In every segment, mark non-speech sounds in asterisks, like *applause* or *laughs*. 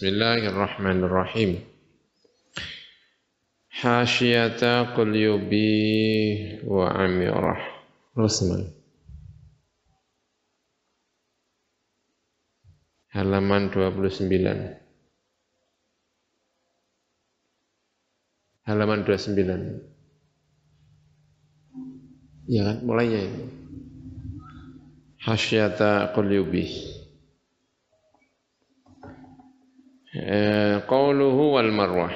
Bismillahirrahmanirrahim. Hasyata Qulyubi wa Amirah. Rusman. Halaman 29. Halaman 29. Ya kan, mulainya. Hasyata Qulyubi. Eh, qauluhu wal marwah.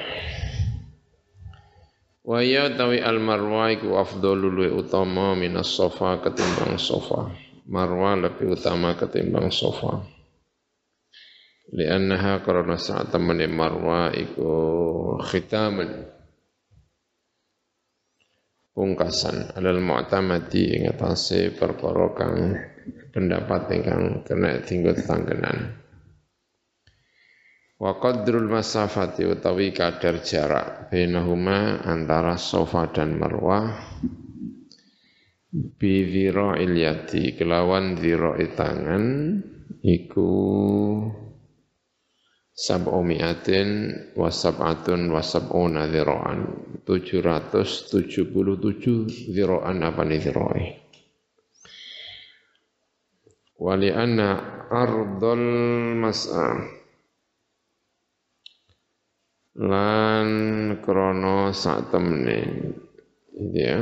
Wa ya tawi al marwah iku afdalu luwe utama minas sofa ketimbang sofa. Marwah lebih utama ketimbang sofa. Li'annaha karena saat temani marwah iku khitaman. Pungkasan. Alal mu'tamadi ing atase perkara kang pendapat ingkang kena tinggal tanggenan Wa qadrul masafati utawi kadar jarak bainahuma antara sofa dan marwah bi dhira'il yati kelawan dhira'i tangan iku sab'umi'atin wa sab'atun wa sab'una dhira'an 777 dhira'an apa nih dhira'i? Wali anna ardol mas'am lan krono sak temne ya.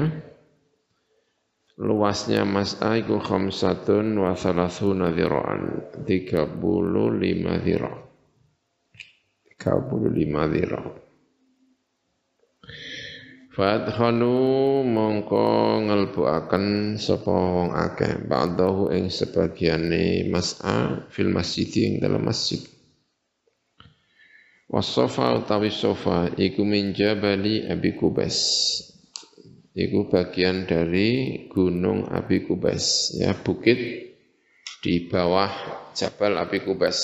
Luasnya mas'a iku khamsatun wa thalathuna dhira'an. 35 dhira' 35 dhira' Fadkhanu mongko ngelbuaken sapa wong akeh. Ba'dahu ing sebagiane mas'a fil masjid ing dalam masjid Wasofa utawi sofa iku min jabali Abi Kubais. Iku bagian dari gunung Abi Kubais, ya bukit di bawah Jabal Abi Kubais.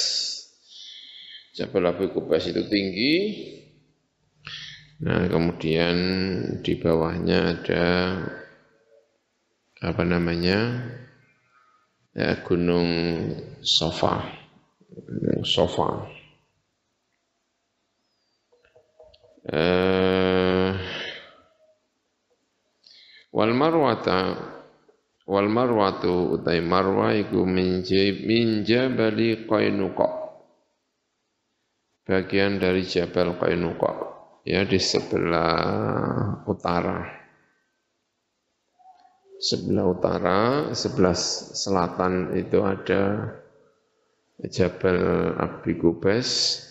Jabal Abi Kubais itu tinggi. Nah, kemudian di bawahnya ada apa namanya? Ya, gunung Sofa. Gunung Sofa. Uh, wal marwata wal marwatu utai marwa iku min jabali qainuqa. Bagian dari Jabal Qainuqa ya di sebelah utara. Sebelah utara sebelah selatan itu ada Jabal Abi Kubes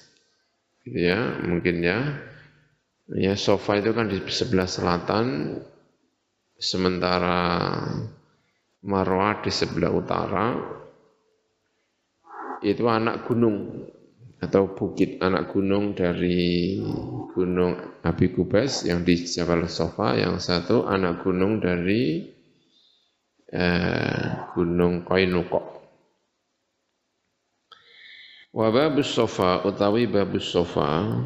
gitu ya mungkin ya Ya sofa itu kan di sebelah selatan, sementara Marwah di sebelah utara. Itu anak gunung atau bukit anak gunung dari gunung Abi Kubes yang di Jabal Sofa, yang satu anak gunung dari eh, gunung Koinukok. Wababus sofa utawi babus sofa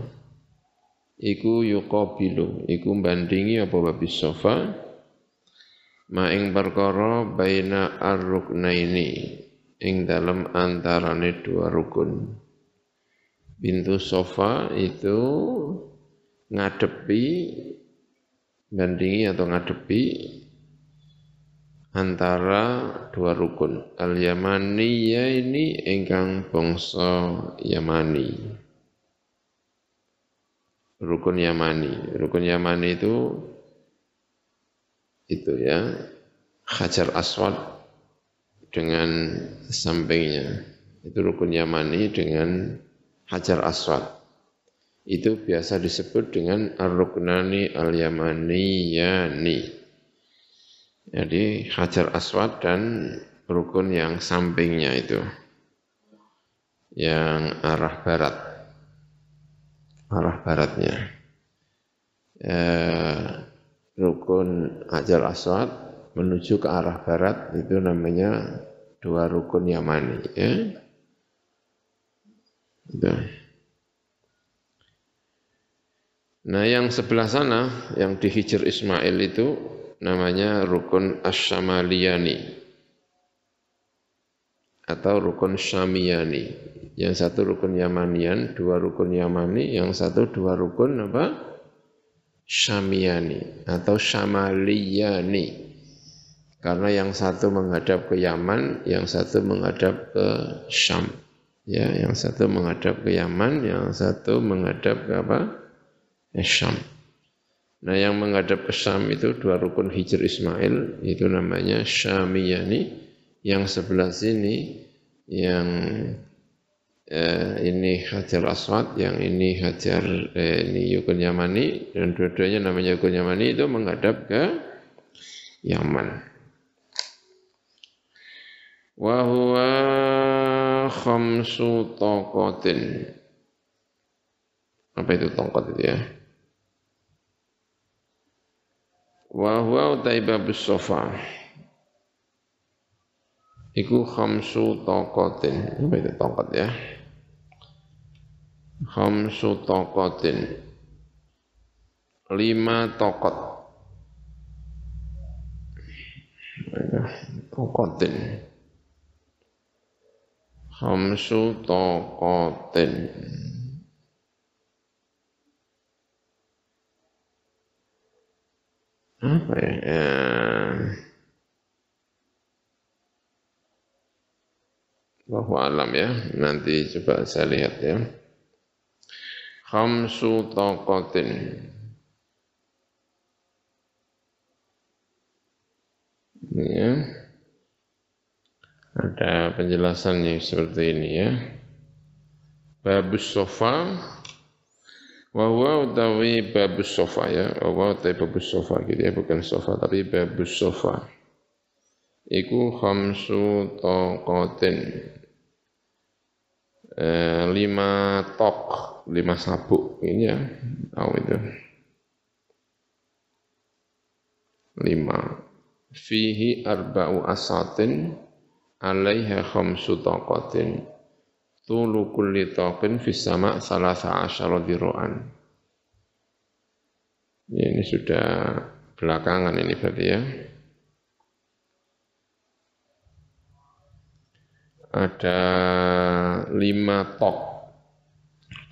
iku yuqabilu iku bandingi apa babis sofa ma ing perkara baina ar-ruknaini ing dalam antarane dua rukun. Pintu sofa itu ngadepi bandingi atau ngadepi antara dua rukun. Al yamaniyya ini ingkang bangsa yamani rukun Yamani. Rukun Yamani itu itu ya Hajar Aswad dengan sampingnya. Itu rukun Yamani dengan Hajar Aswad. Itu biasa disebut dengan Ar-Ruknani Al-Yamaniyani. Jadi Hajar Aswad dan rukun yang sampingnya itu. Yang arah barat arah baratnya. Eh, rukun Hajar Aswad menuju ke arah barat itu namanya dua rukun Yamani. Ya. Itu. Nah yang sebelah sana, yang di Hijr Ismail itu namanya rukun Asyamaliyani atau rukun Syamiyani. Yang satu rukun Yamanian, dua rukun Yamani, yang satu dua rukun apa? Syamiyani atau Syamaliyani. Karena yang satu menghadap ke Yaman, yang satu menghadap ke Syam. Ya, yang satu menghadap ke Yaman, yang satu menghadap ke apa? Ke Syam. Nah, yang menghadap ke Syam itu dua rukun Hijr Ismail, itu namanya Syamiyani. Yang sebelah sini yang eh, ini Hajar Aswad, yang ini Hajar eh, ini Yukun Yamani dan dua-duanya namanya Yukun Yamani itu menghadap ke Yaman. Wa huwa khamsu taqatin. Apa itu tongkat itu ya? Wa huwa utaibabus sofa iku khamsu taqatin apa itu tongkat ya khamsu taqatin lima tokot tokotin khamsu tokotin apa ya, ya. Allahu alam ya. Nanti coba saya lihat ya. Khamsu taqatin. Ya. Ada penjelasannya seperti ini ya. Babus sofa wa huwa utawi babus sofa ya. Wa huwa utawi babus sofa gitu ya, bukan sofa tapi babus sofa iku khamsu taqatin eh, lima tok lima sabuk ini ya. Tahu itu. Lima. Fihi arba'u asatin alaiha khamsu taqatin. Tulu kulli taqin fis sama' salasa asyara diro'an ini sudah belakangan ini berarti ya. Ada lima tok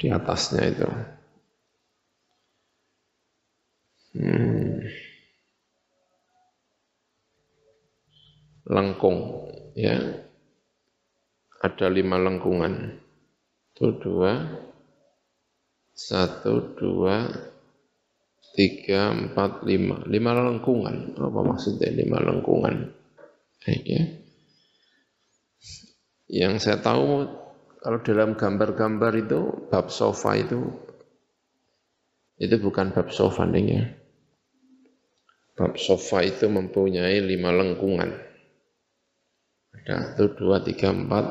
di atasnya itu. Hmm. Lengkung, ya. Ada lima lengkungan. Itu dua, satu, dua, tiga, empat, lima. Lima lengkungan. Apa maksudnya lima lengkungan? Eh, ya. Yang saya tahu kalau dalam gambar-gambar itu bab sofa itu itu bukan bab sofa ya. Bab sofa itu mempunyai lima lengkungan. Ada itu dua, tiga, empat,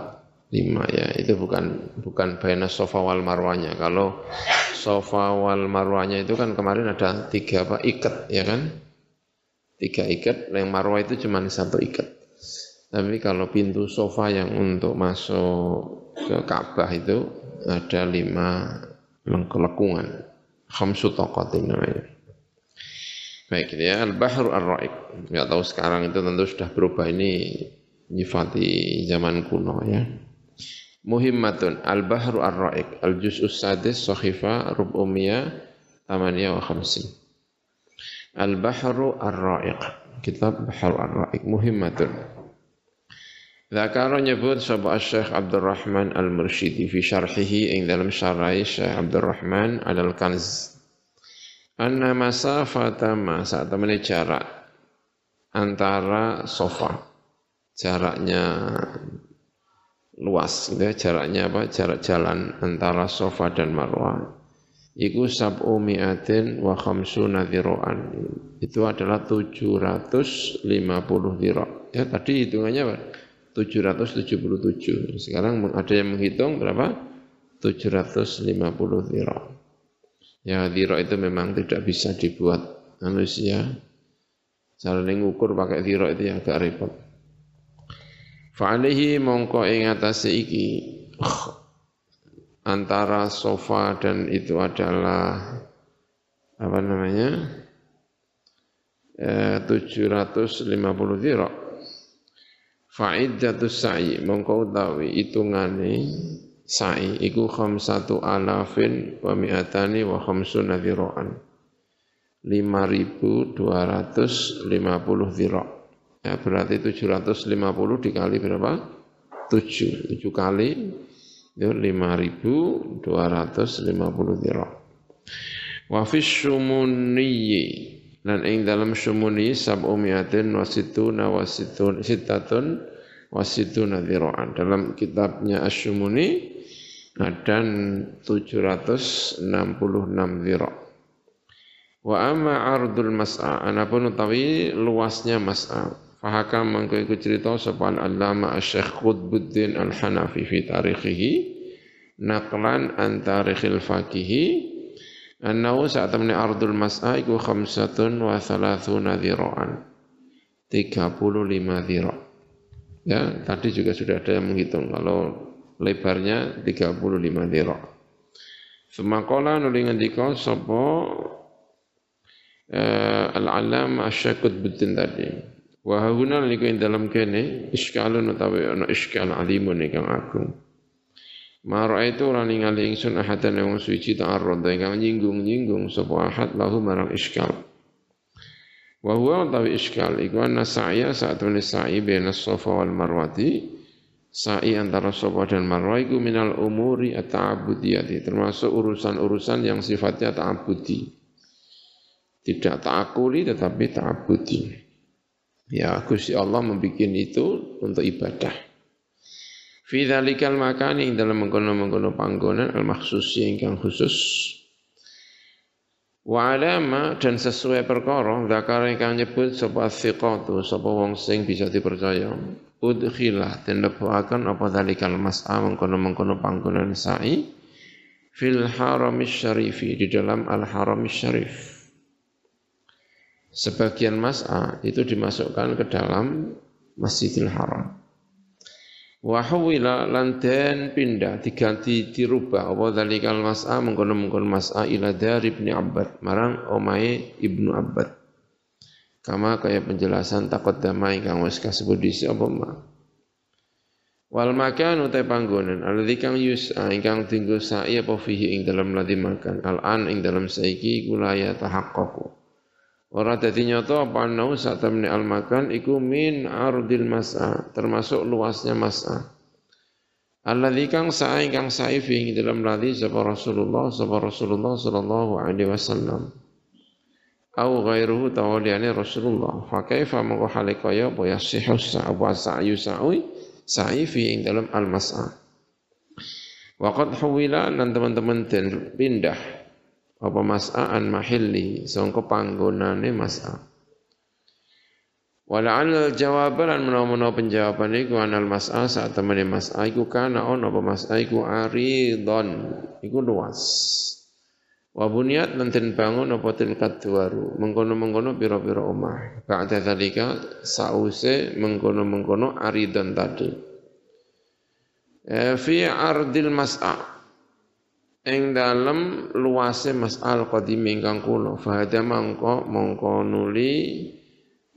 lima ya. Itu bukan bukan baina sofa wal marwanya. Kalau sofa wal marwanya itu kan kemarin ada tiga apa ikat ya kan? Tiga ikat, yang marwah itu cuma satu ikat. Tapi kalau pintu sofa yang untuk masuk ke Ka'bah itu ada lima lengkungan. Khamsu taqatin namanya. Baik gitu ya, Al-Bahru Ar-Ra'iq. Enggak tahu sekarang itu tentu sudah berubah ini nyifati zaman kuno ya. Muhimmatun Al-Bahru Ar-Ra'iq Al-Juz'us Sadis Sohifa Rub'umiyah Tamaniya wa Khamsin Al-Bahru Ar-Ra'iq Kitab Bahru Ar-Ra'iq Muhimmatun Zakara nyebut sapa Syekh Abdurrahman Al-Mursyidi fi syarhihi ing dalam syarah Syekh Abdurrahman Al-Kanz. Anna masafata ma saat temani jarak antara sofa. Jaraknya luas, ya. jaraknya apa? Jarak jalan antara sofa dan marwah. Iku sab'u mi'atin wa khamsuna dhiro'an. Itu adalah 750 dhiro'. Ya tadi hitungannya apa? 777. Sekarang ada yang menghitung berapa? 750 dhira. Ya dhira itu memang tidak bisa dibuat manusia. Cara ngukur pakai dhira itu ya agak repot. Fa'alihi mongko ing atase iki antara sofa dan itu adalah apa namanya? Eh, 750 dhira Fa'iddatus sa'i. Mongko utawi hitungane sa'i iku khamsatu alafin wa mi'atani wa khamsuna dhira'an 5250 dhira' ya berarti 750 dikali berapa? 7 7 kali itu 5250 dhira' wa fi syumuniyyi dan ing dalam syumuni sab'u mi'atin wa situna wa situn sitatun wasituna dhira'an. Dalam kitabnya Asyumuni ada 766 dhira'. Wa amma ardul mas'a, anapun utawi luasnya mas'a. Fahakam mangko iku cerita sapa al-allama Asy-Syaikh Qutbuddin Al-Hanafi fi tarikhihi naqlan an tarikhil faqihi annahu saat temani ardul mas'a iku khamsatun wa thalathuna dhira'an 35 dhira' Ya, tadi juga sudah ada yang menghitung kalau lebarnya 35 dira. Semakola nuli ngendika sapa eh, al-alam asyakut butin tadi. Wa hauna niku ing dalam kene iskalun utawi ana iskal alimun ingkang agung. Mara itu ora ningali ingsun ahadan wong suci ta'arrud ingkang nyinggung-nyinggung sapa ahad lahu marang iskal. Wa huwa utawi iskal iku anna sa'ya menis sa'i baina safa wal marwati sa'i antara safa dan marwah iku minal umuri at-ta'abudiyati termasuk urusan-urusan yang sifatnya ta'abudi. Tidak ta'akuli tetapi ta'abudi. Ya Gusti Allah membuat itu untuk ibadah. Fi dzalikal makani dalam mengkono-mengkono panggonan al-makhsusi ingkang khusus Wa alama dan sesuai perkara zakar ingkang nyebut sapa thiqatu sapa wong sing bisa dipercaya. Udkhilah den lebuaken apa dalikal mas'a mengkono-mengkono panggonan sa'i fil haramis syarifi di dalam al haramis syarif. Sebagian mas'a itu dimasukkan ke dalam Masjidil Haram. Wa huwila lan den pindah diganti dirubah apa zalikal mas'a mengkono-mengkono mas'a ila dari ibni Abbad marang omae Ibnu Abbad. Kama kaya penjelasan takut damai kang wis kasebut dhisik apa ma. Wal makan utai panggonan alladzi kang yus'a ingkang tinggu sa'i apa fihi ing dalam ladhi makan al-an ing dalam saiki kula ya. Ora dadi nyata apa nau saat temne al makan iku min ardil mas'a termasuk luasnya mas'a. Alladzi kang sa'i kang sa'i fi dalam ladzi sapa Rasulullah sapa Rasulullah sallallahu alaihi wasallam. Au ghairuhu tawaliane Rasulullah. Fa kaifa mengko hale kaya apa yasihu sa'wa sa'yu sa'ui sa'i fi dalam al mas'a. Waqad huwila lan teman-teman pindah apa mas'aan mahilli? Sangka panggonane mas'a wala al jawab lan menawa-menawa penjawaban iku anal mas'a saat temene mas'a iku kana ono apa mas'a iku aridon. Iku luas. Wa bunyat lan den bangun apa tilkat duwaru mengkono-mengkono pira-pira omah. Ba'da zalika sause mengkono-mengkono aridon tadi. Eh, fi ardil mas'a ing dalem luase mas'al qadim ingkang kuno fahada mangko mongko nuli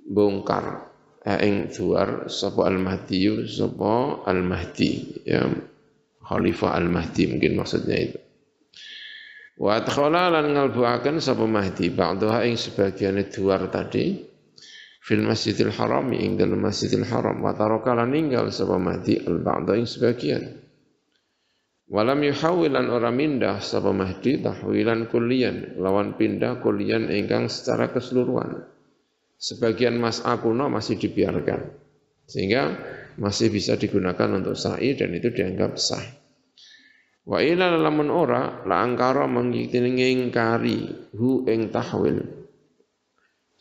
bongkar. Eh, ing juar sapa al-mahdi sapa al-mahdi ya. Khalifah al-mahdi mungkin maksudnya itu. Wa adkhala lan ngalbuaken sapa mahdi ba'daha ing sebagian duar tadi fil masjidil haram ing dalam masjidil haram. Wa taraka lan ninggal sapa mahdi al-ba'da ing sebagian Walam yuhawilan ora mindah sapa Mahdi tahwilan kulian lawan pindah kulian ingkang secara keseluruhan. Sebagian mas kuno masih dibiarkan sehingga masih bisa digunakan untuk sa'i dan itu dianggap sah. Wa ila lamun ora la angkara mengingkari hu ing tahwil.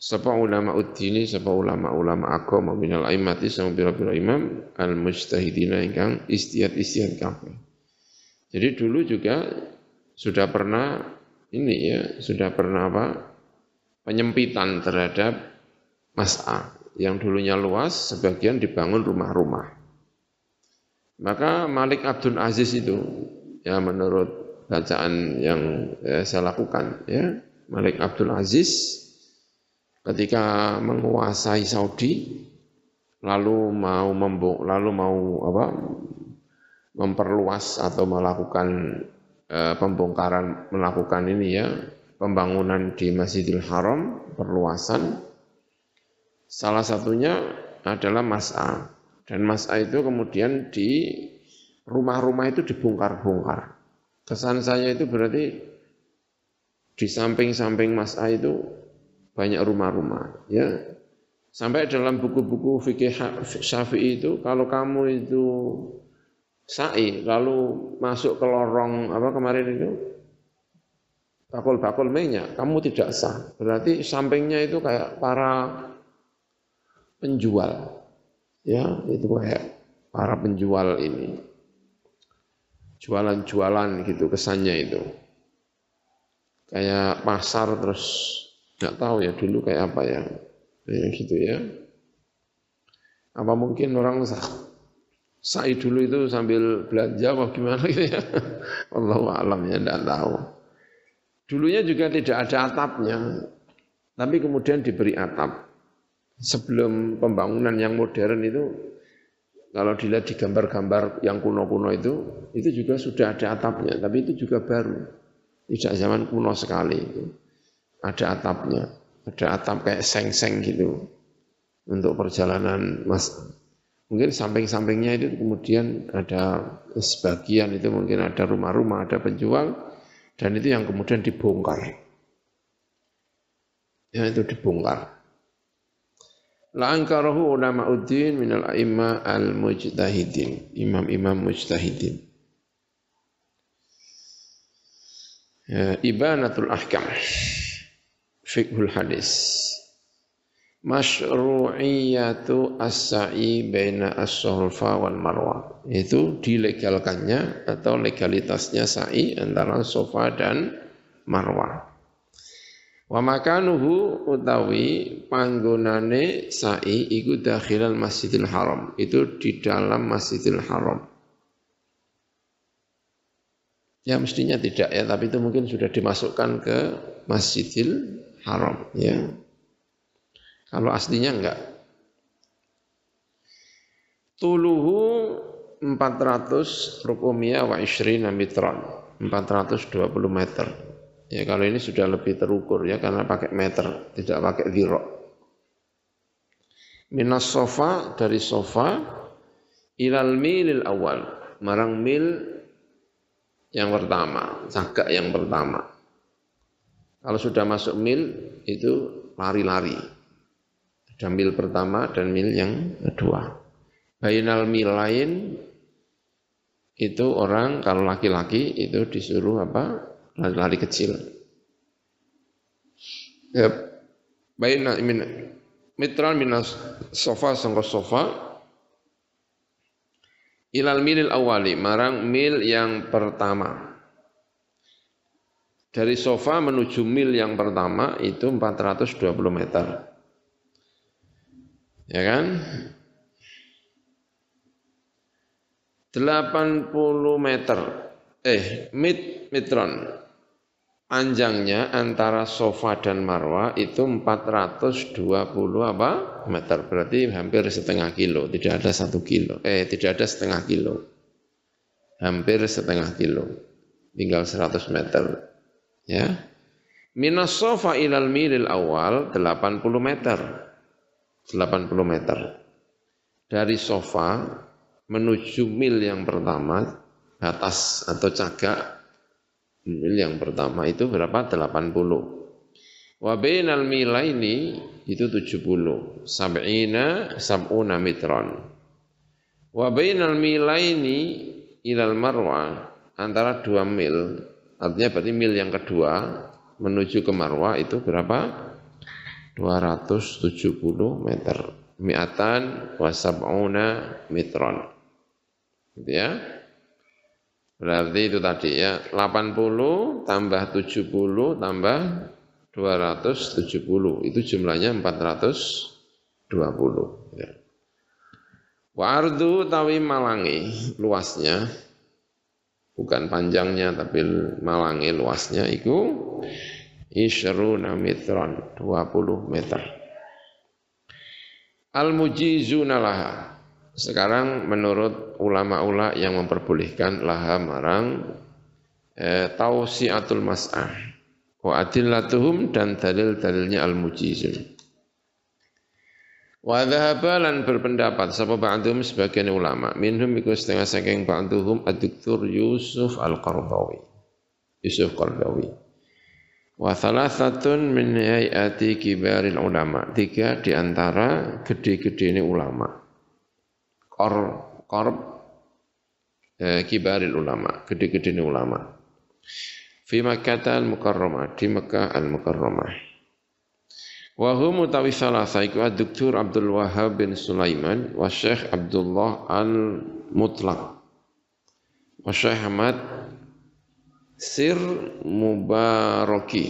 Sapa ulama uddini, sapa ulama-ulama agama minal aimati sama bira-bira imam al-mujtahidina ingkang istiad-istiad kabeh. Jadi dulu juga sudah pernah ini ya, sudah pernah apa? penyempitan terhadap mas'a yang dulunya luas sebagian dibangun rumah-rumah. Maka Malik Abdul Aziz itu ya menurut bacaan yang ya, saya lakukan ya Malik Abdul Aziz ketika menguasai Saudi lalu mau membong lalu mau apa memperluas atau melakukan eh, pembongkaran melakukan ini ya pembangunan di Masjidil Haram perluasan. Salah satunya adalah mas'a dan mas'a itu kemudian di rumah-rumah itu dibongkar-bongkar. Kesan saya itu berarti di samping-samping mas'a itu banyak rumah-rumah ya. Sampai dalam buku-buku fikih Syafi'i itu kalau kamu itu sa'i lalu masuk ke lorong apa kemarin itu? Bakul-bakul minyak. Kamu tidak sah. Berarti sampingnya itu kayak para penjual. Ya itu kayak para penjual ini. Jualan-jualan gitu kesannya itu. Kayak pasar terus nggak tahu ya dulu kayak apa ya. Kayak gitu ya. Apa mungkin orang sah Sa'i dulu itu sambil belanja apa gimana gitu ya. *laughs* Allah alam ya tidak tahu. Dulunya juga tidak ada atapnya, tapi kemudian diberi atap. Sebelum pembangunan yang modern itu, kalau dilihat di gambar-gambar yang kuno-kuno itu, itu juga sudah ada atapnya, tapi itu juga baru. Tidak zaman kuno sekali. Ada atapnya, ada atap kayak seng-seng gitu untuk perjalanan mas Mungkin samping-sampingnya itu kemudian ada sebagian itu mungkin ada rumah-rumah, ada penjual, dan itu yang kemudian dibongkar. Ya itu dibongkar. La ankarahu ulama uddin minal a'imma al-mujtahidin. Imam-imam mujtahidin. Ya, ibanatul ahkam. Fiqhul hadis masyru'iyatu as-sa'i baina as-sulfa wal marwah. Itu dilegalkannya atau legalitasnya sa'i antara sofa dan marwah. Wa makanuhu utawi panggonane sa'i iku dakhilal Masjidil Haram. Itu di dalam Masjidil Haram. Ya mestinya tidak ya, tapi itu mungkin sudah dimasukkan ke Masjidil Haram ya. Kalau aslinya enggak. Tuluhu 400 rukumiyah wa ishrina mitron. 420 meter. Ya kalau ini sudah lebih terukur ya karena pakai meter, tidak pakai zero. Minas sofa dari sofa ilal milil awal. Marang mil yang pertama, cagak yang pertama. Kalau sudah masuk mil itu lari-lari. Ada pertama dan mil yang kedua. Bainal mil lain itu orang kalau laki-laki itu disuruh apa? Lari-lari kecil. Ya, baina min mitran minas sofa sangka sofa ilal milil awali marang mil yang pertama. Dari sofa menuju mil yang pertama itu 420 meter. Ya kan? 80 meter. Eh, mit, mitron. Panjangnya antara sofa dan marwah itu 420 apa? meter. Berarti hampir setengah kilo. Tidak ada satu kilo. Eh, tidak ada setengah kilo. Hampir setengah kilo. Tinggal 100 meter. Ya. Minas sofa ilal milil awal 80 meter. 80 meter. Dari sofa menuju mil yang pertama, batas atau cagak mil yang pertama itu berapa? 80. Wa bainal milaini itu 70. Sab'ina sab'una mitron. Wa bainal milaini ilal marwa antara dua mil, artinya berarti mil yang kedua menuju ke marwa itu berapa? 270 meter. Mi'atan wa sab'una mitron. Gitu ya. Berarti itu tadi ya, 80 tambah 70 tambah 270. Itu jumlahnya 420. Ya. Wa ardu tawi malangi luasnya bukan panjangnya tapi malangi luasnya itu isyruna mitron 20 meter al mujizuna laha sekarang menurut ulama-ulama yang memperbolehkan laha marang eh, tausiatul mas'ah wa adillatuhum dan dalil-dalilnya al-mujizun. Wa dhahabalan berpendapat sapa ba'dhum sebagian ulama minhum iku setengah saking ba'dhum ad-doktor Yusuf Al-Qardawi. Yusuf Qardawi. Wa thalathatun min hayati kibaril ulama. Tiga di antara gede-gede ini ulama. Qor qarb eh, kibaril ulama, gede-gede ini ulama. Fi Makkah al-Mukarramah, di Mekah al-Mukarramah. Wa hum utawi salasa Dr. Abdul Wahab bin Sulaiman wa Syekh Abdullah Al-Mutlaq wa Syekh Ahmad Sir Mubaraki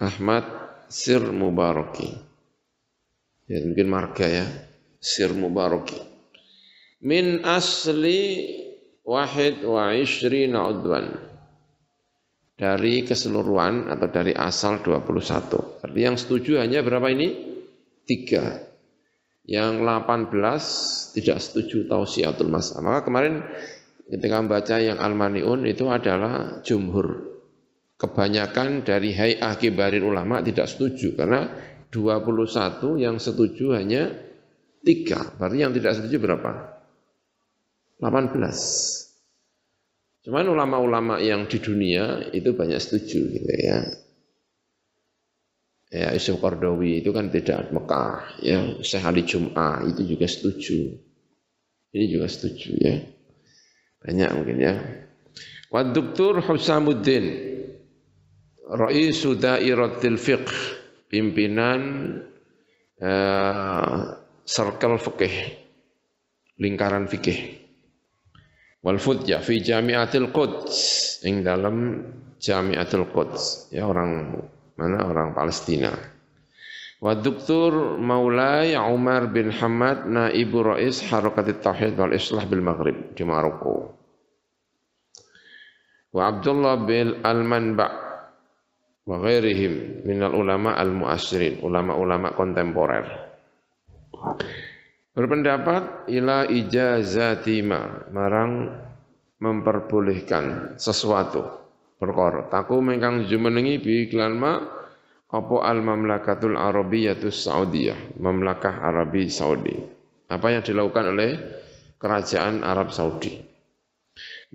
Ahmad Sir Mubaraki ya mungkin marga ya Sir Mubaraki min asli wahid wa ishrina udwan dari keseluruhan atau dari asal 21. Berarti yang setuju hanya berapa ini? Tiga. Yang 18 tidak setuju tausiatul mas'ah. Maka kemarin ketika membaca yang Al-Mani'un itu adalah jumhur. Kebanyakan dari hay'ah kibarin ulama tidak setuju. Karena 21 yang setuju hanya tiga. Berarti yang tidak setuju berapa? 18. Cuman ulama-ulama yang di dunia itu banyak setuju gitu ya. Ya, Yusuf Qardawi itu kan tidak Mekah, ya. Syekh Ali Jum'ah itu juga setuju. Ini juga setuju ya. Banyak mungkin ya. Wa Dr. Husamuddin Ra'isu Dairatil Fiqh, pimpinan uh, circle fikih, lingkaran fikih wal futya fi Jami'atil Quds ing dalam Jami'atul Quds ya orang mana orang Palestina wa Dr. Maulai Umar bin Hamad naibu rais Harakat Tauhid wal Islah bil Maghrib di Maroko wa Abdullah bin Al-Manba wa ghairihim minal ulama al-muasirin ulama-ulama kontemporer Berpendapat ila ijazatima marang memperbolehkan sesuatu perkara. Taku mengkang jumenengi bi iklan ma apa al mamlakatul arabiyatus saudiyah, mamlakah Arabi Saudi. Apa yang dilakukan oleh kerajaan Arab Saudi.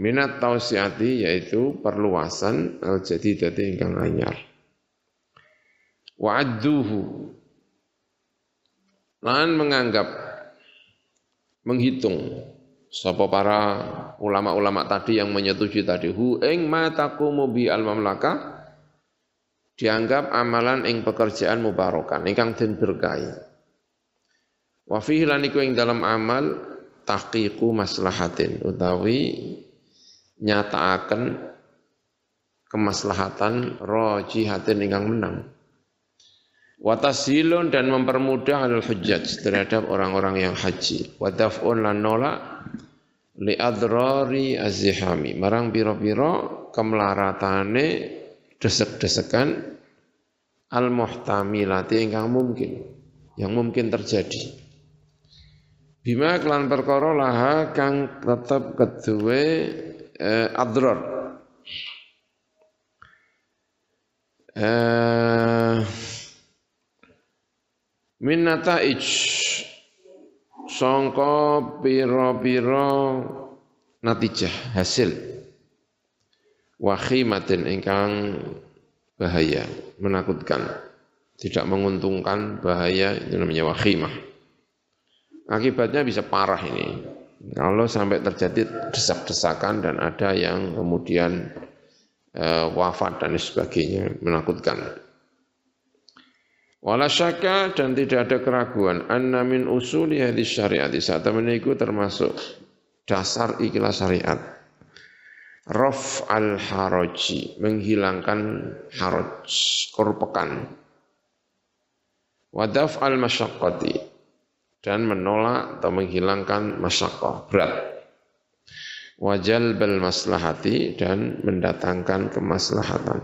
Minat tausiati yaitu perluasan al jadidati ingkang anyar. Wa'adduhu lan menganggap menghitung sapa para ulama-ulama tadi yang menyetujui tadi hu ing ma taqumu bi al mamlakah dianggap amalan ing pekerjaan mubarokan ingkang den berkahi wa fihi lan iku ing dalam amal tahqiqu maslahatin utawi nyataaken kemaslahatan rojihatin ingkang menang Watasilun dan mempermudah al hujjaj terhadap orang-orang yang haji. Wadaf'un lan nolak li adrari azihami. Marang biro-biro kemelaratane desek-desekan al muhtamilati ingkang mungkin. Yang mungkin terjadi. Bima klan perkara laha kang tetep kedue eh, adrar. Eh, min nataij sangka pira-pira natijah hasil wakhimatin ingkang bahaya menakutkan tidak menguntungkan bahaya itu namanya wakhimah. Akibatnya bisa parah ini. Kalau sampai terjadi desak-desakan dan ada yang kemudian e, wafat dan sebagainya menakutkan. Wala syaka dan tidak ada keraguan. Anna min usuli hadis syariat. Saat itu termasuk dasar ikilah syariat. Raf al haraji menghilangkan haraj korpekan. Wadaf al masyaqqati dan menolak atau menghilangkan masyaqqah berat. Wajal bel maslahati dan mendatangkan kemaslahatan.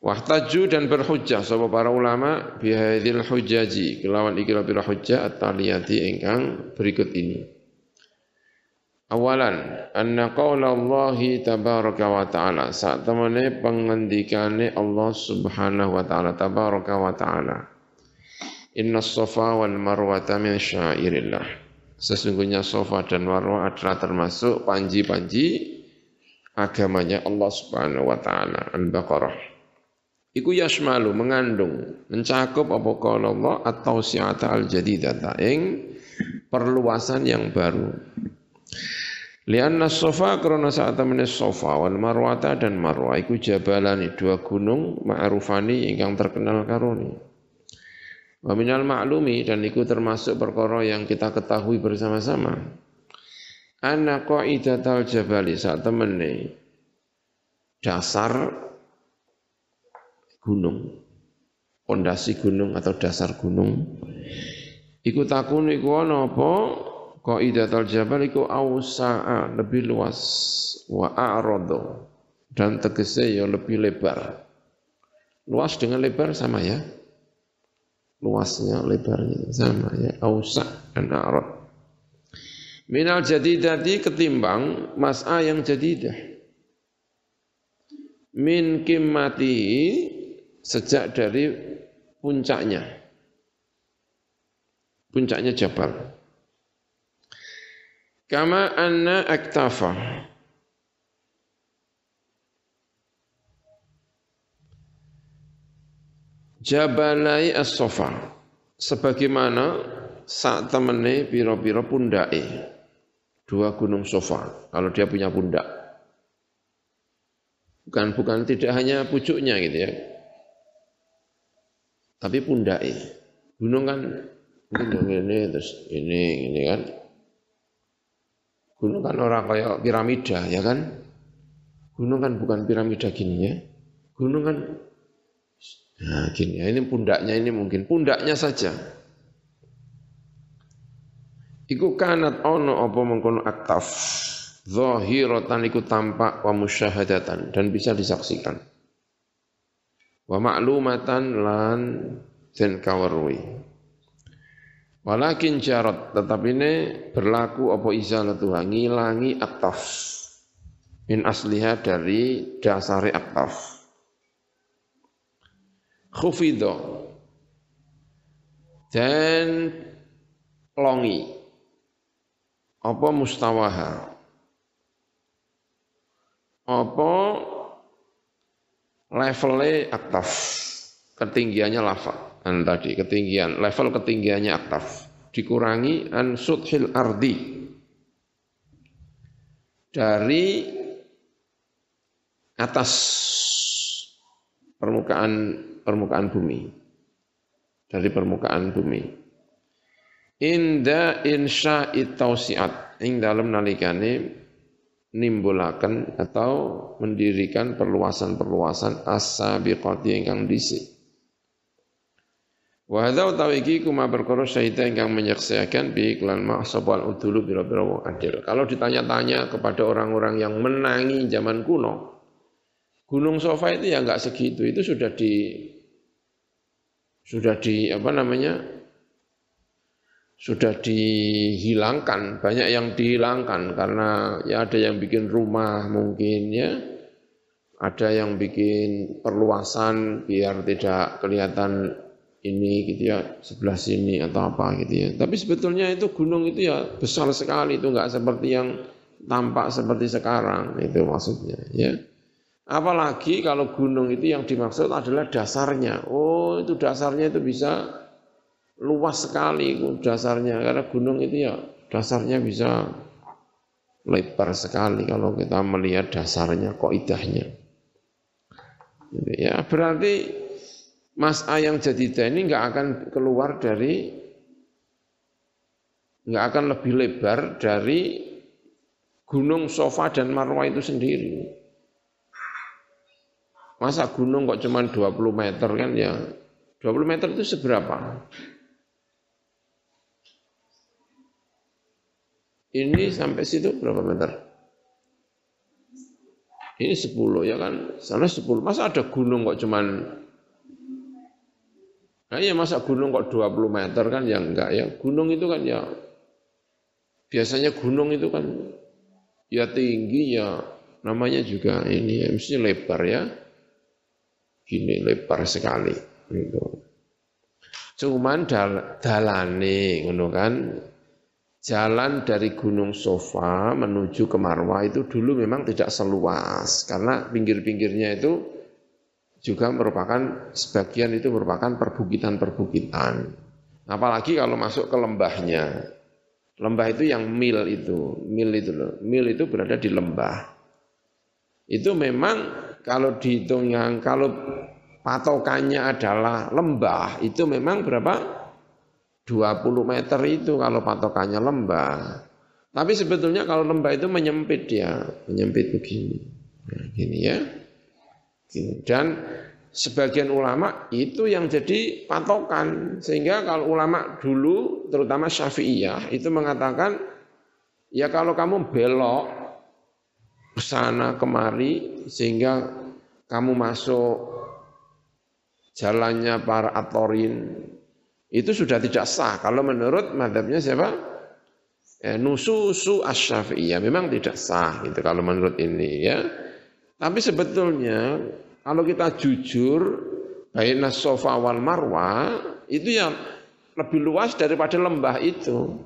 Wahtaju dan berhujjah sapa para ulama bihadil hujaji kelawan ikira pira hujjah at-taliyati ingkang berikut ini. Awalan anna qaula Allah tabaraka wa taala saat temane pengendikane Allah Subhanahu wa taala tabaraka wa taala. Inna safa wal marwata min syairillah. Sesungguhnya Safa dan Marwah adalah termasuk panji-panji agamanya Allah Subhanahu wa taala. Al-Baqarah Iku yasmalu mengandung mencakup apa kala Allah atau siata al jadidata ing perluasan yang baru. Lianna sofa karena saat temene sofa wal marwata dan marwa iku jabalani dua gunung ma'rufani ingkang terkenal karuni. Wa minal ma'lumi dan iku termasuk perkara yang kita ketahui bersama-sama. Anna qaidatal jabali saat temene dasar gunung, pondasi gunung atau dasar gunung. Iku takun iku ana apa? Qaidatul jabal iku ausa'a lebih luas wa a'radu dan tegese ya lebih lebar. Luas dengan lebar sama ya. Luasnya, lebarnya sama ya. Ausa dan a'rad. Minal jadidati ketimbang mas'a yang jadidah. Min kimmati sejak dari puncaknya. Puncaknya Jabal. Kama anna aktafa. Jabalai as-sofa. Sebagaimana saat temene piro-piro pundai. Dua gunung sofa. Kalau dia punya pundak. Bukan bukan tidak hanya pucuknya gitu ya tapi pundai. Gunung kan gunung ini terus ini ini kan. Gunung kan orang kayak piramida ya kan. Gunung kan bukan piramida gini ya. Gunung kan Nah, gini ya, ini pundaknya ini mungkin pundaknya saja. Iku kanat ono apa mengkono aktaf. Zahiratan iku tampak wa musyahadatan dan bisa disaksikan wa ma'lumatan lan den kawerui walakin syarat tetap ini berlaku apa izalatu? Ngilangi aktaf min asliha dari dasari aktaf khufido dan longi. Apa mustawaha? Apa levelnya aktaf, ketinggiannya lafal. An tadi ketinggian, level ketinggiannya aktaf dikurangi an sudhil ardi. Dari atas permukaan permukaan bumi. Dari permukaan bumi. Inda insya tausiat ing dalam nalikane nimbulaken atau mendirikan perluasan-perluasan as-sabiqati ingkang dhisik. Wa hadza utawi iki kuma perkara ingkang menyaksikan bi iklan ma'sabal udulu bira-bira adil. Kalau ditanya-tanya kepada orang-orang yang menangi zaman kuno, Gunung Sofa itu ya enggak segitu, itu sudah di sudah di apa namanya sudah dihilangkan, banyak yang dihilangkan karena ya ada yang bikin rumah mungkin ya, ada yang bikin perluasan biar tidak kelihatan ini gitu ya sebelah sini atau apa gitu ya. Tapi sebetulnya itu gunung itu ya besar sekali itu enggak seperti yang tampak seperti sekarang itu maksudnya ya. Apalagi kalau gunung itu yang dimaksud adalah dasarnya. Oh, itu dasarnya itu bisa luas sekali dasarnya karena gunung itu ya dasarnya bisa lebar sekali kalau kita melihat dasarnya kok idahnya gitu ya berarti Mas A yang jadi ini nggak akan keluar dari nggak akan lebih lebar dari gunung Sofa dan Marwah itu sendiri. Masa gunung kok cuma 20 meter kan ya 20 meter itu seberapa? Ini sampai situ berapa meter? ini 10 ya kan, sana 10. Masa ada gunung kok cuman Nah iya masa gunung kok 20 meter kan ya enggak ya. Gunung itu kan ya biasanya gunung itu kan ya tinggi ya namanya juga ini ya, mesti lebar ya. Gini lebar sekali gitu. Cuman dal dalane ngono kan jalan dari Gunung Sofa menuju ke Marwah itu dulu memang tidak seluas karena pinggir-pinggirnya itu juga merupakan sebagian itu merupakan perbukitan-perbukitan. Apalagi kalau masuk ke lembahnya. Lembah itu yang mil itu, mil itu loh. Mil itu berada di lembah. Itu memang kalau dihitung yang kalau patokannya adalah lembah, itu memang berapa? 20 meter itu kalau patokannya lembah. Tapi sebetulnya kalau lembah itu menyempit ya, menyempit begini. Nah, gini ya. Dan sebagian ulama itu yang jadi patokan. Sehingga kalau ulama dulu, terutama Syafi'iyah, itu mengatakan, ya kalau kamu belok ke sana kemari, sehingga kamu masuk jalannya para atorin, itu sudah tidak sah. Kalau menurut madhabnya siapa? Ya, nususu asyafi'iyah memang tidak sah gitu kalau menurut ini ya. Tapi sebetulnya kalau kita jujur, baina sofa wal marwa itu yang lebih luas daripada lembah itu.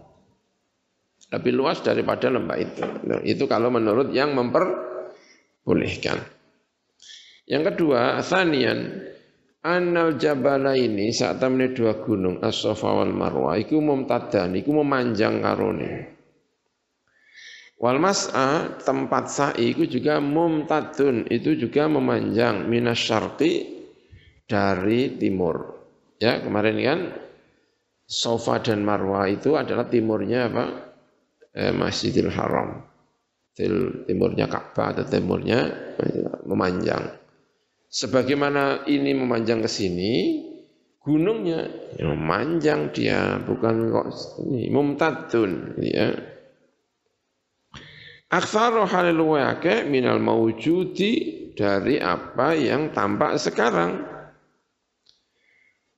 Lebih luas daripada lembah itu. Nah, itu kalau menurut yang memperbolehkan. Yang kedua, asanian Anal jabala ini saat temene dua gunung as-sofa wal marwa iku mumtadan iku memanjang karone. Wal mas'a tempat sa'i itu juga mumtadun, itu juga memanjang minas syarqi dari timur. Ya, kemarin kan Sofa dan Marwa itu adalah timurnya apa? Eh, Masjidil Haram. Timurnya Ka'bah atau timurnya memanjang. Sebagaimana ini memanjang ke sini, gunungnya ya, memanjang dia, bukan kok ini mumtadun, ya. Aktsaru halil wake minal mawjudi dari apa yang tampak sekarang.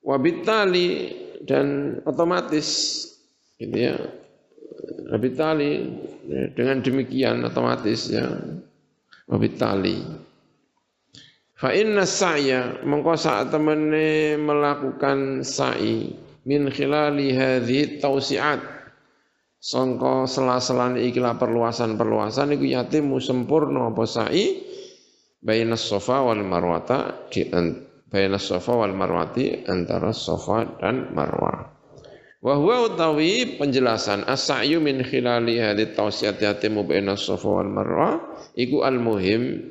Wabitali dan otomatis gitu ya. Wabitali dengan demikian otomatis ya. Wabitali. Fa inna sa'ya mengko saat temene melakukan sa'i min khilali hadhi tausiat sangka sela-selane ikilah perluasan-perluasan iku yatimu sempurna apa sa'i bainas safa wal marwata di bainas safa wal marwati antara safa dan marwah wa huwa utawi penjelasan as-sa'yu min khilali hadhihi tawsiyat yatimu bainas safa wal marwah iku al muhim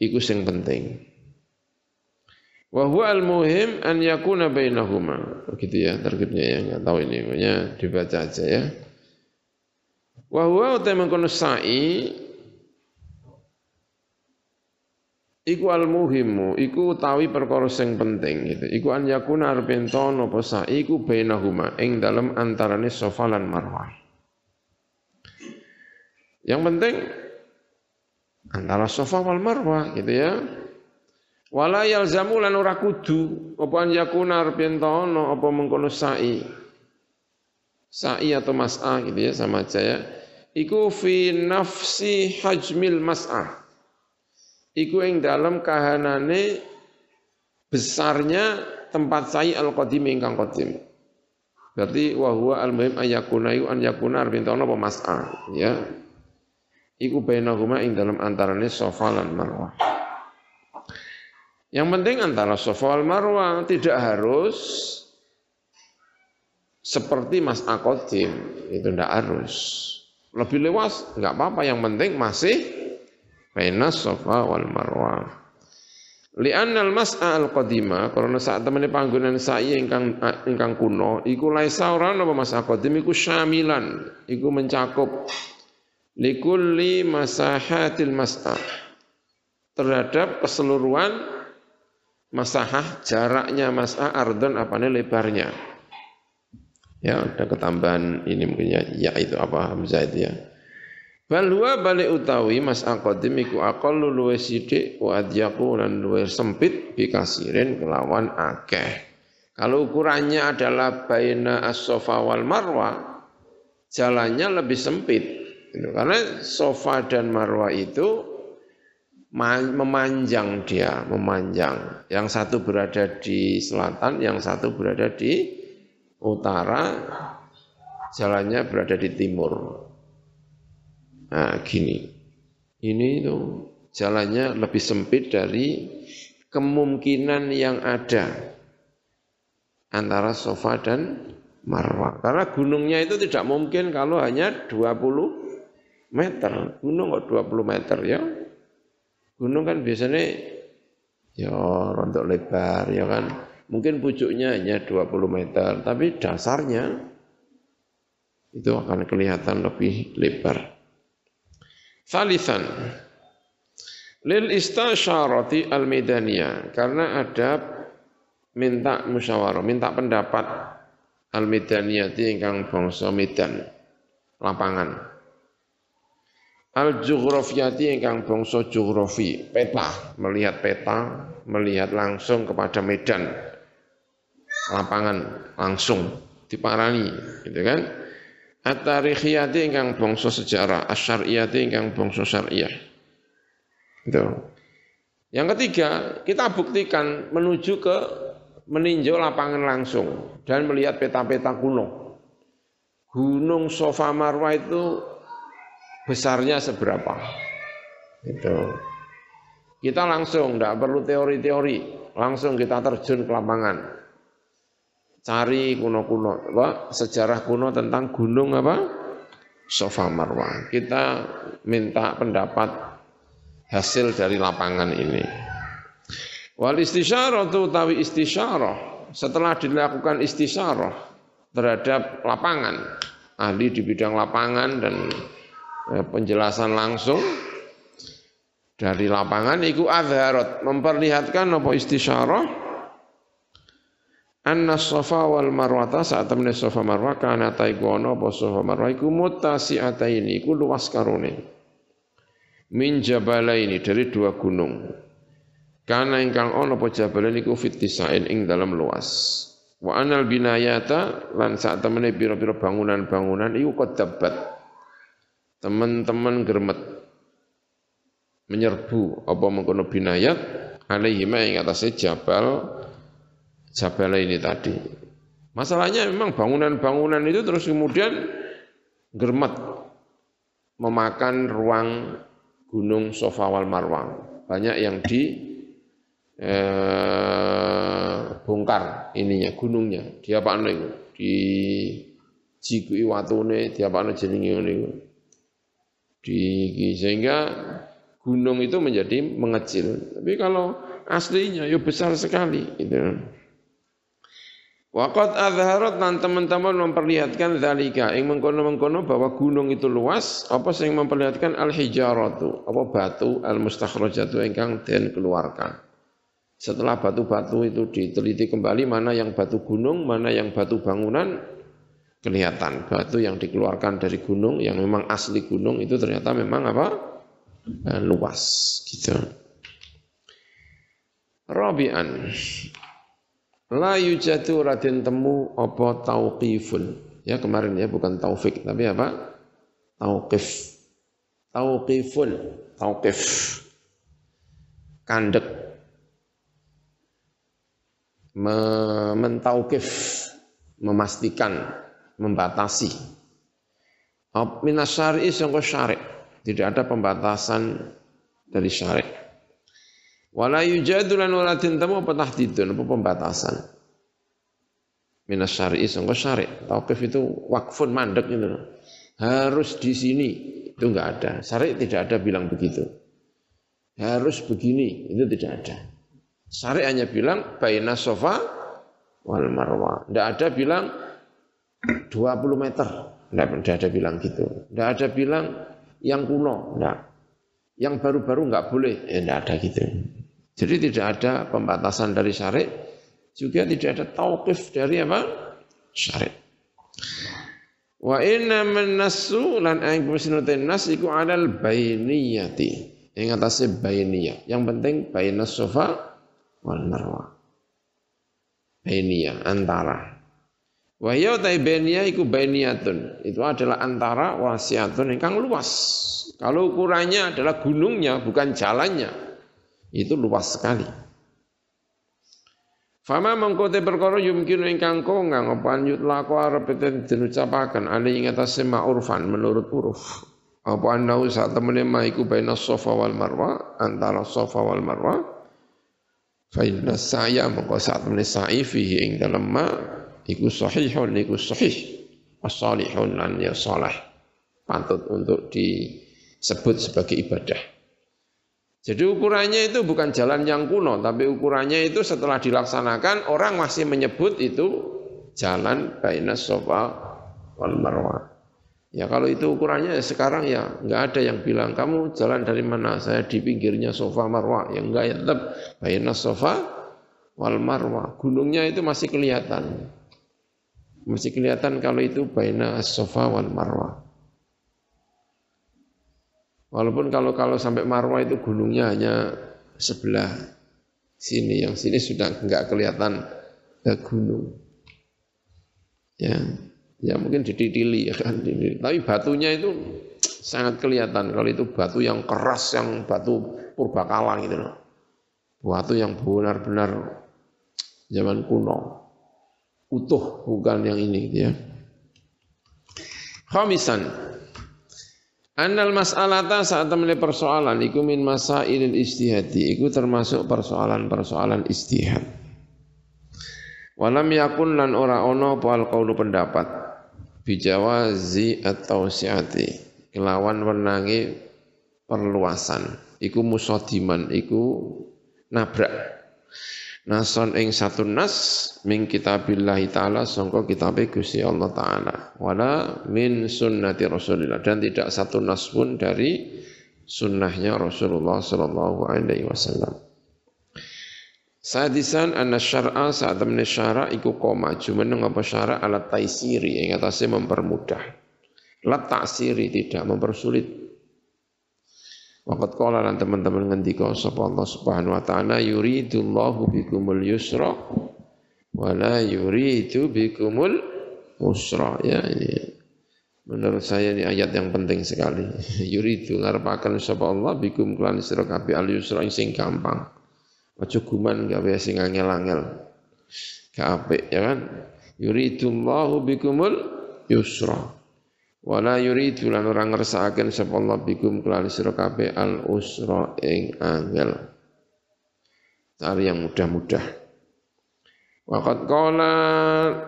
iku sing penting Wa huwa al-muhim an yakuna bainahuma. Begitu ya terkibnya ya, enggak tahu ini, pokoknya dibaca aja ya. Wa huwa utai mengkono sa'i iku al muhimu iku utawi perkara sing penting gitu. Iku an yakuna arep ento napa sa'i iku bainahuma ing dalem antarane Safa lan Marwah. Yang penting antara Safa wal Marwah gitu ya. Wala yalzamu lan ora kudu apa an yakuna arep ento apa mengkono sa'i. Sa'i atau mas'a gitu ya sama aja ya iku fi nafsi hajmil mas'ah. Iku ing dalam kahanane besarnya tempat sa'i al-qadim ingkang qadim. Berarti wa huwa al-muhim ayakuna iku an yakuna arbintana apa mas'ah ya. Iku bainahuma ing dalam antarane safa lan marwah. Yang penting antara safa wal marwah tidak harus seperti mas qadim itu tidak harus lebih luas enggak apa-apa. Yang penting masih bainas safa wal marwah li'annal mas'a al qadima karena saat temene panggonan sa'i ingkang ingkang kuno iku laisa ora apa mas'a qadim iku syamilan iku mencakup. Likulli masahatil mas'a terhadap keseluruhan masahah jaraknya mas'ah ardon apane lebarnya Ya, ada ketambahan ini mungkin ya, ya itu apa Hamzah itu ya. Bal huwa balik utawi Mas Aqadim iku aqallu luwe sithik wa adyaku lan luwe sempit bikasirin kelawan akeh. Kalau ukurannya adalah baina as-sofa wal marwa, jalannya lebih sempit. Gitu. Karena sofa dan marwa itu memanjang dia, memanjang. Yang satu berada di selatan, yang satu berada di utara, jalannya berada di timur. Nah, gini. Ini itu jalannya lebih sempit dari kemungkinan yang ada antara sofa dan marwah. Karena gunungnya itu tidak mungkin kalau hanya 20 meter. Gunung kok 20 meter ya. Gunung kan biasanya ya rontok lebar ya kan. Mungkin pucuknya hanya 20 meter, tapi dasarnya itu akan kelihatan lebih lebar. Salisan lil istasyarati al medaniyah karena ada minta musyawarah, minta pendapat al medaniyati ingkang bangsa Medan lapangan. Al jugrafiyati ingkang bangsa geografi, peta, melihat peta, melihat langsung kepada medan lapangan langsung diparani gitu kan At-tarikhiyati ingkang bangsa sejarah, asyariyati ingkang bangsa syariah. Itu. Yang ketiga, kita buktikan menuju ke meninjau lapangan langsung dan melihat peta-peta kuno. Gunung Sofa Marwa itu besarnya seberapa? Itu. Kita langsung, tidak perlu teori-teori, langsung kita terjun ke lapangan cari kuno-kuno apa sejarah kuno tentang gunung apa Sofa Marwah. Kita minta pendapat hasil dari lapangan ini. Wal istisyarah itu tawi istisyarah setelah dilakukan istisyarah terhadap lapangan ahli di bidang lapangan dan eh, penjelasan langsung dari lapangan iku adharat memperlihatkan apa istisyarah Anna sofa wal marwata saat temen sofa marwa kana taiku ono apa sofa marwa iku mutasi'ataini iku luas karone. Min jabalaini dari dua gunung. Kana ingkang ono apa jabalaini iku fitisain ing dalam luas. Wa anal binayata lan saat temene pira-pira bangunan-bangunan iku kodabat. Teman-teman germet menyerbu apa mengkono binayat alaihi ma ing atase jabal Jabala ini tadi. Masalahnya memang bangunan-bangunan itu terus kemudian germet memakan ruang gunung Sofa wal. Banyak yang di eh, bongkar ininya gunungnya. Di apa itu? Di jigui watune, di apa jenenge. Di sehingga gunung itu menjadi mengecil. Tapi kalau aslinya ya besar sekali gitu. Waqat azharat dan teman-teman memperlihatkan zalika yang mengkono-mengkono bahwa gunung itu luas apa yang memperlihatkan al-hijaratu apa batu al-mustakhrajatu ingkang den keluarkan. Setelah batu-batu itu diteliti kembali mana yang batu gunung, mana yang batu bangunan kelihatan batu yang dikeluarkan dari gunung yang memang asli gunung itu ternyata memang apa? Eh, luas gitu. Rabi'an La yujadu raden temu apa tauqifun. Ya kemarin ya bukan taufik tapi apa? Tauqif. Tauqifun, tauqif. Kandek. Mentauqif, memastikan, membatasi. Minas syari'i sangka syari'. Tidak ada pembatasan dari syari'. Wala yujadu lan wala tintamu apa tahdidun apa pembatasan. Minas syari'i sangka syari' Tauqif itu wakfun mandek itu. Harus di sini itu enggak ada. Syari' tidak ada bilang begitu. Harus begini itu tidak ada. Syari' hanya bilang baina sofa wal marwa. Tidak ada bilang 20 meter. Tidak ada bilang gitu. Tidak ada bilang yang kuno. Tidak. Yang baru-baru enggak boleh. Ya, tidak ada gitu. Jadi tidak ada pembatasan dari syariat, juga tidak ada tauqif dari apa? Syariat. Wa inna man nasu lan aing musnute nas iku alal bainiyati. Ing atase bainiyah. Yang penting bainas sofa wal marwa. Bainiyah antara. Wa ya ta bainiyah iku bainiyatun. Itu adalah antara wasiatun ingkang luas. Kalau ukurannya adalah gunungnya bukan jalannya. Itu luas sekali. Fama mengkote perkara yumkin ingkang kongang apa yutlaku arep den diucapaken ali ing atase menurut uruf. Apa anau saat temene ma iku baina Safa wal Marwa antara Safa wal Marwa. Fa inna sa'ya mengko saat temene sa'i fihi ing dalem ma iku sahihun iku sahih. As-salihun lan ya saleh. Pantut untuk disebut sebagai ibadah. Jadi ukurannya itu bukan jalan yang kuno, tapi ukurannya itu setelah dilaksanakan orang masih menyebut itu jalan baina sofa wal marwah. Ya kalau itu ukurannya ya sekarang ya nggak ada yang bilang kamu jalan dari mana? Saya di pinggirnya sofa marwah. Ya enggak ya tetap baina sofa wal marwah. Gunungnya itu masih kelihatan. Masih kelihatan kalau itu baina sofa wal marwah. Walaupun kalau kalau sampai Marwah itu gunungnya hanya sebelah sini, yang sini sudah enggak kelihatan ya, gunung. Ya, ya mungkin dididili ya kan, dididili. tapi batunya itu sangat kelihatan. Kalau itu batu yang keras, yang batu purbakala gitu loh. Batu yang benar-benar zaman kuno. Utuh bukan yang ini gitu ya. Khamisan, Annal mas'alata saat temani persoalan iku min masailil istihadi iku termasuk persoalan-persoalan istihad. Walam yakun lan ora ono apa qaulu pendapat. Bijawazi atau siati kelawan wenangi perluasan. Iku musodiman iku nabrak nason ing satu nas min kitabillahi taala sangka kitabe Gusti Allah taala. Wala min sunnati Rasulillah. Dan tidak satu nas pun dari sunnahnya Rasulullah sallallahu alaihi wasallam. Sadisan anna syar'a saat temen syara iku koma. Jumeneng apa syara alat taisiri yang atasnya mempermudah. Lat taksiri tidak mempersulit Waqat qala lan teman-teman ngendika sapa Allah Subhanahu wa taala yuridullahu bikumul yusra wa la yuridu bikumul usra ya ini. Menurut saya ini ayat yang penting sekali. *laughs* Yuridu ngarepaken sapa Allah bikum kelan sira kabeh al yusra sing gampang. Aja guman gawe sing angel-angel. Kabeh ya kan. Yuridullahu bikumul yusra. Wala yuridu lan ora ngersakaken sapa Allah bikum kelan sira kabeh al usra ing angel. Cari yang mudah-mudah. Waqad qala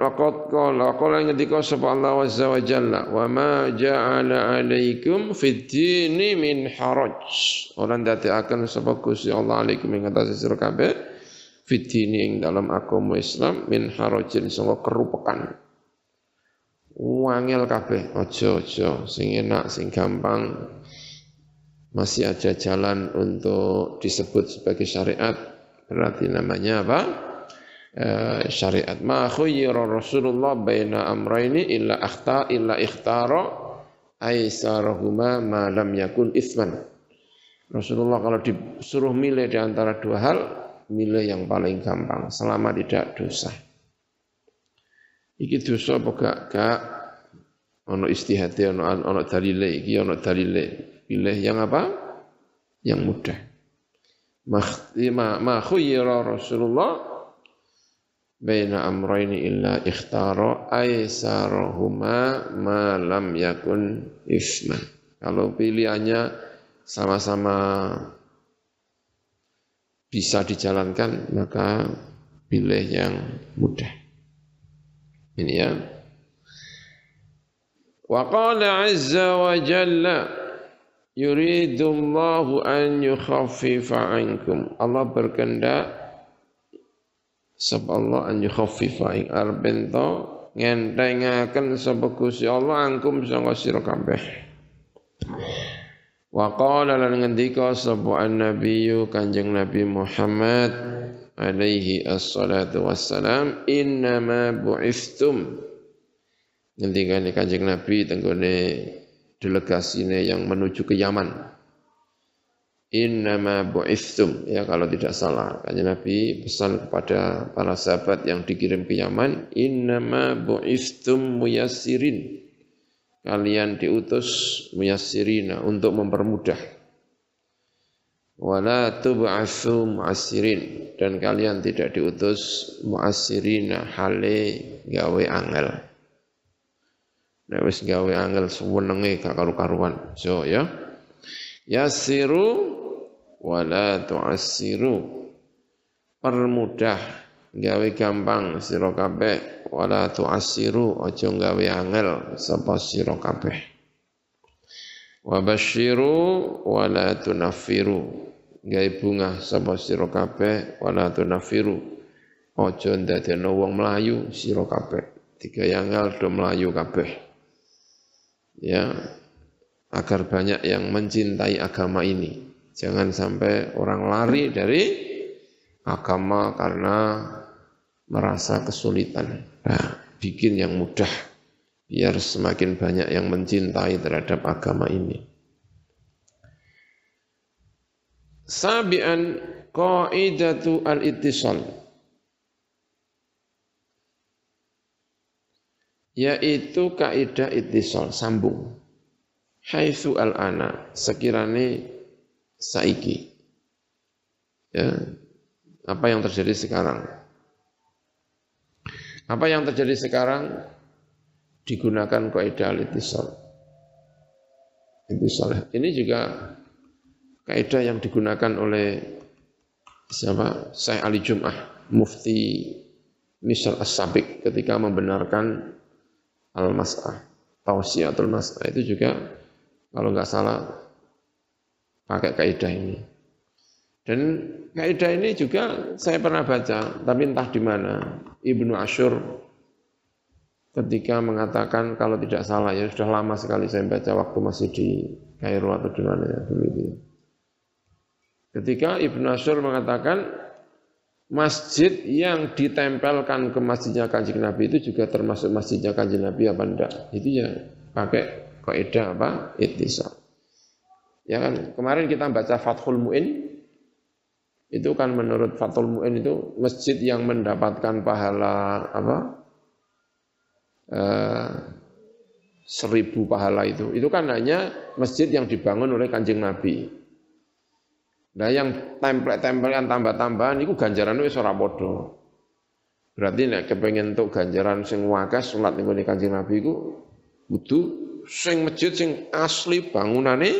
waqad qala qala ngendika sapa Allah azza wa jalla wa ma ja'ala 'alaikum fid dini min haraj. Ora ndadekaken sapa Gusti Allah alaikum ing atase sira kabeh fid dini ing dalam agama Islam min harajin sanga kerupekan wangel kabeh ojo ojo sing enak sing gampang. Masih ada jalan untuk disebut sebagai syariat. Berarti namanya apa? Uh, syariat. Ma khayyara Rasulullah baina amraini illa akhta illa ikhtara aisarahuma ma lam yakun ithman. Rasulullah kalau disuruh milih di antara dua hal milih yang paling gampang selama tidak dosa Iki dosa apa gak? Gak ono istihati ono ono dalile iki ono dalile. Pilih yang apa? Yang mudah. Ma ma khuyira Rasulullah baina amrayni illa ikhtara aisarahuma ma lam yakun isman. Kalau pilihannya sama-sama bisa dijalankan maka pilih yang mudah. Ini ya. Wa qala azza wa jalla yuridullahu an yukhaffifa ankum. Allah berkehendak sapa Allah an yukhaffifa ing arbento ngentengaken sapa Gusti Allah angkum sanga sira kabeh. Wa qala lan ngendika sapa an-nabiyyu Kanjeng Nabi Muhammad alaihi assalatu wassalam innama bu'iftum ngendikane Kanjeng Nabi tenggone delegasinya yang menuju ke Yaman. Innama bu'ithum ya kalau tidak salah. Kanjeng Nabi pesan kepada para sahabat yang dikirim ke Yaman innama bu'ithum muyassirin. Kalian diutus muyassirina untuk mempermudah wala tub'atsu mu'assirin. Dan kalian tidak diutus mu'assirina hale gawe angel. Nek wis gawe angel suwenenge gak karu-karuan. So ya. Yasiru wala tu'assiru. Permudah gawe gampang sira kabeh. Wala tu'assiru aja gawe angel sapa sira kabeh wa basyiru wala tunaffiru gawe bunga sapa sira kabeh wala tunaffiru aja ndadekno wong melayu sira kabeh. Tiga angel do melayu kabeh. Ya agar banyak yang mencintai agama ini. Jangan sampai orang lari dari agama karena merasa kesulitan. Nah, bikin yang mudah biar semakin banyak yang mencintai terhadap agama ini. Sabian qaidatu al-ittisal yaitu kaidah ittisal sambung. Haitsu al-ana sekirane saiki. Ya, apa yang terjadi sekarang? Apa yang terjadi sekarang digunakan kaidah al-ittisal. Ini juga kaidah yang digunakan oleh siapa? Syekh Ali Jum'ah, mufti Misr As-Sabiq ketika membenarkan al-mas'ah, tausiatul mas'ah itu juga kalau nggak salah pakai kaidah ini. Dan kaidah ini juga saya pernah baca, tapi entah di mana. Ibnu Ashur ketika mengatakan kalau tidak salah ya sudah lama sekali saya baca waktu masih di Kairo atau di mana ya dulu itu. Ketika Ibnu Ashur mengatakan masjid yang ditempelkan ke masjidnya kanjeng Nabi itu juga termasuk masjidnya kanjeng Nabi apa enggak? Itu ya pakai kaidah apa? Ittisal. Ya kan, kemarin kita baca Fathul Mu'in, itu kan menurut Fathul Mu'in itu masjid yang mendapatkan pahala apa? Eh, seribu pahala itu. Itu kan hanya masjid yang dibangun oleh kanjeng Nabi. Nah yang template-templean tambah-tambahan itu ganjaran itu ora padha. Berarti nek kepengen untuk ganjaran sing wakas salat ning kanjeng Nabi iku kudu sing masjid sing asli bangunane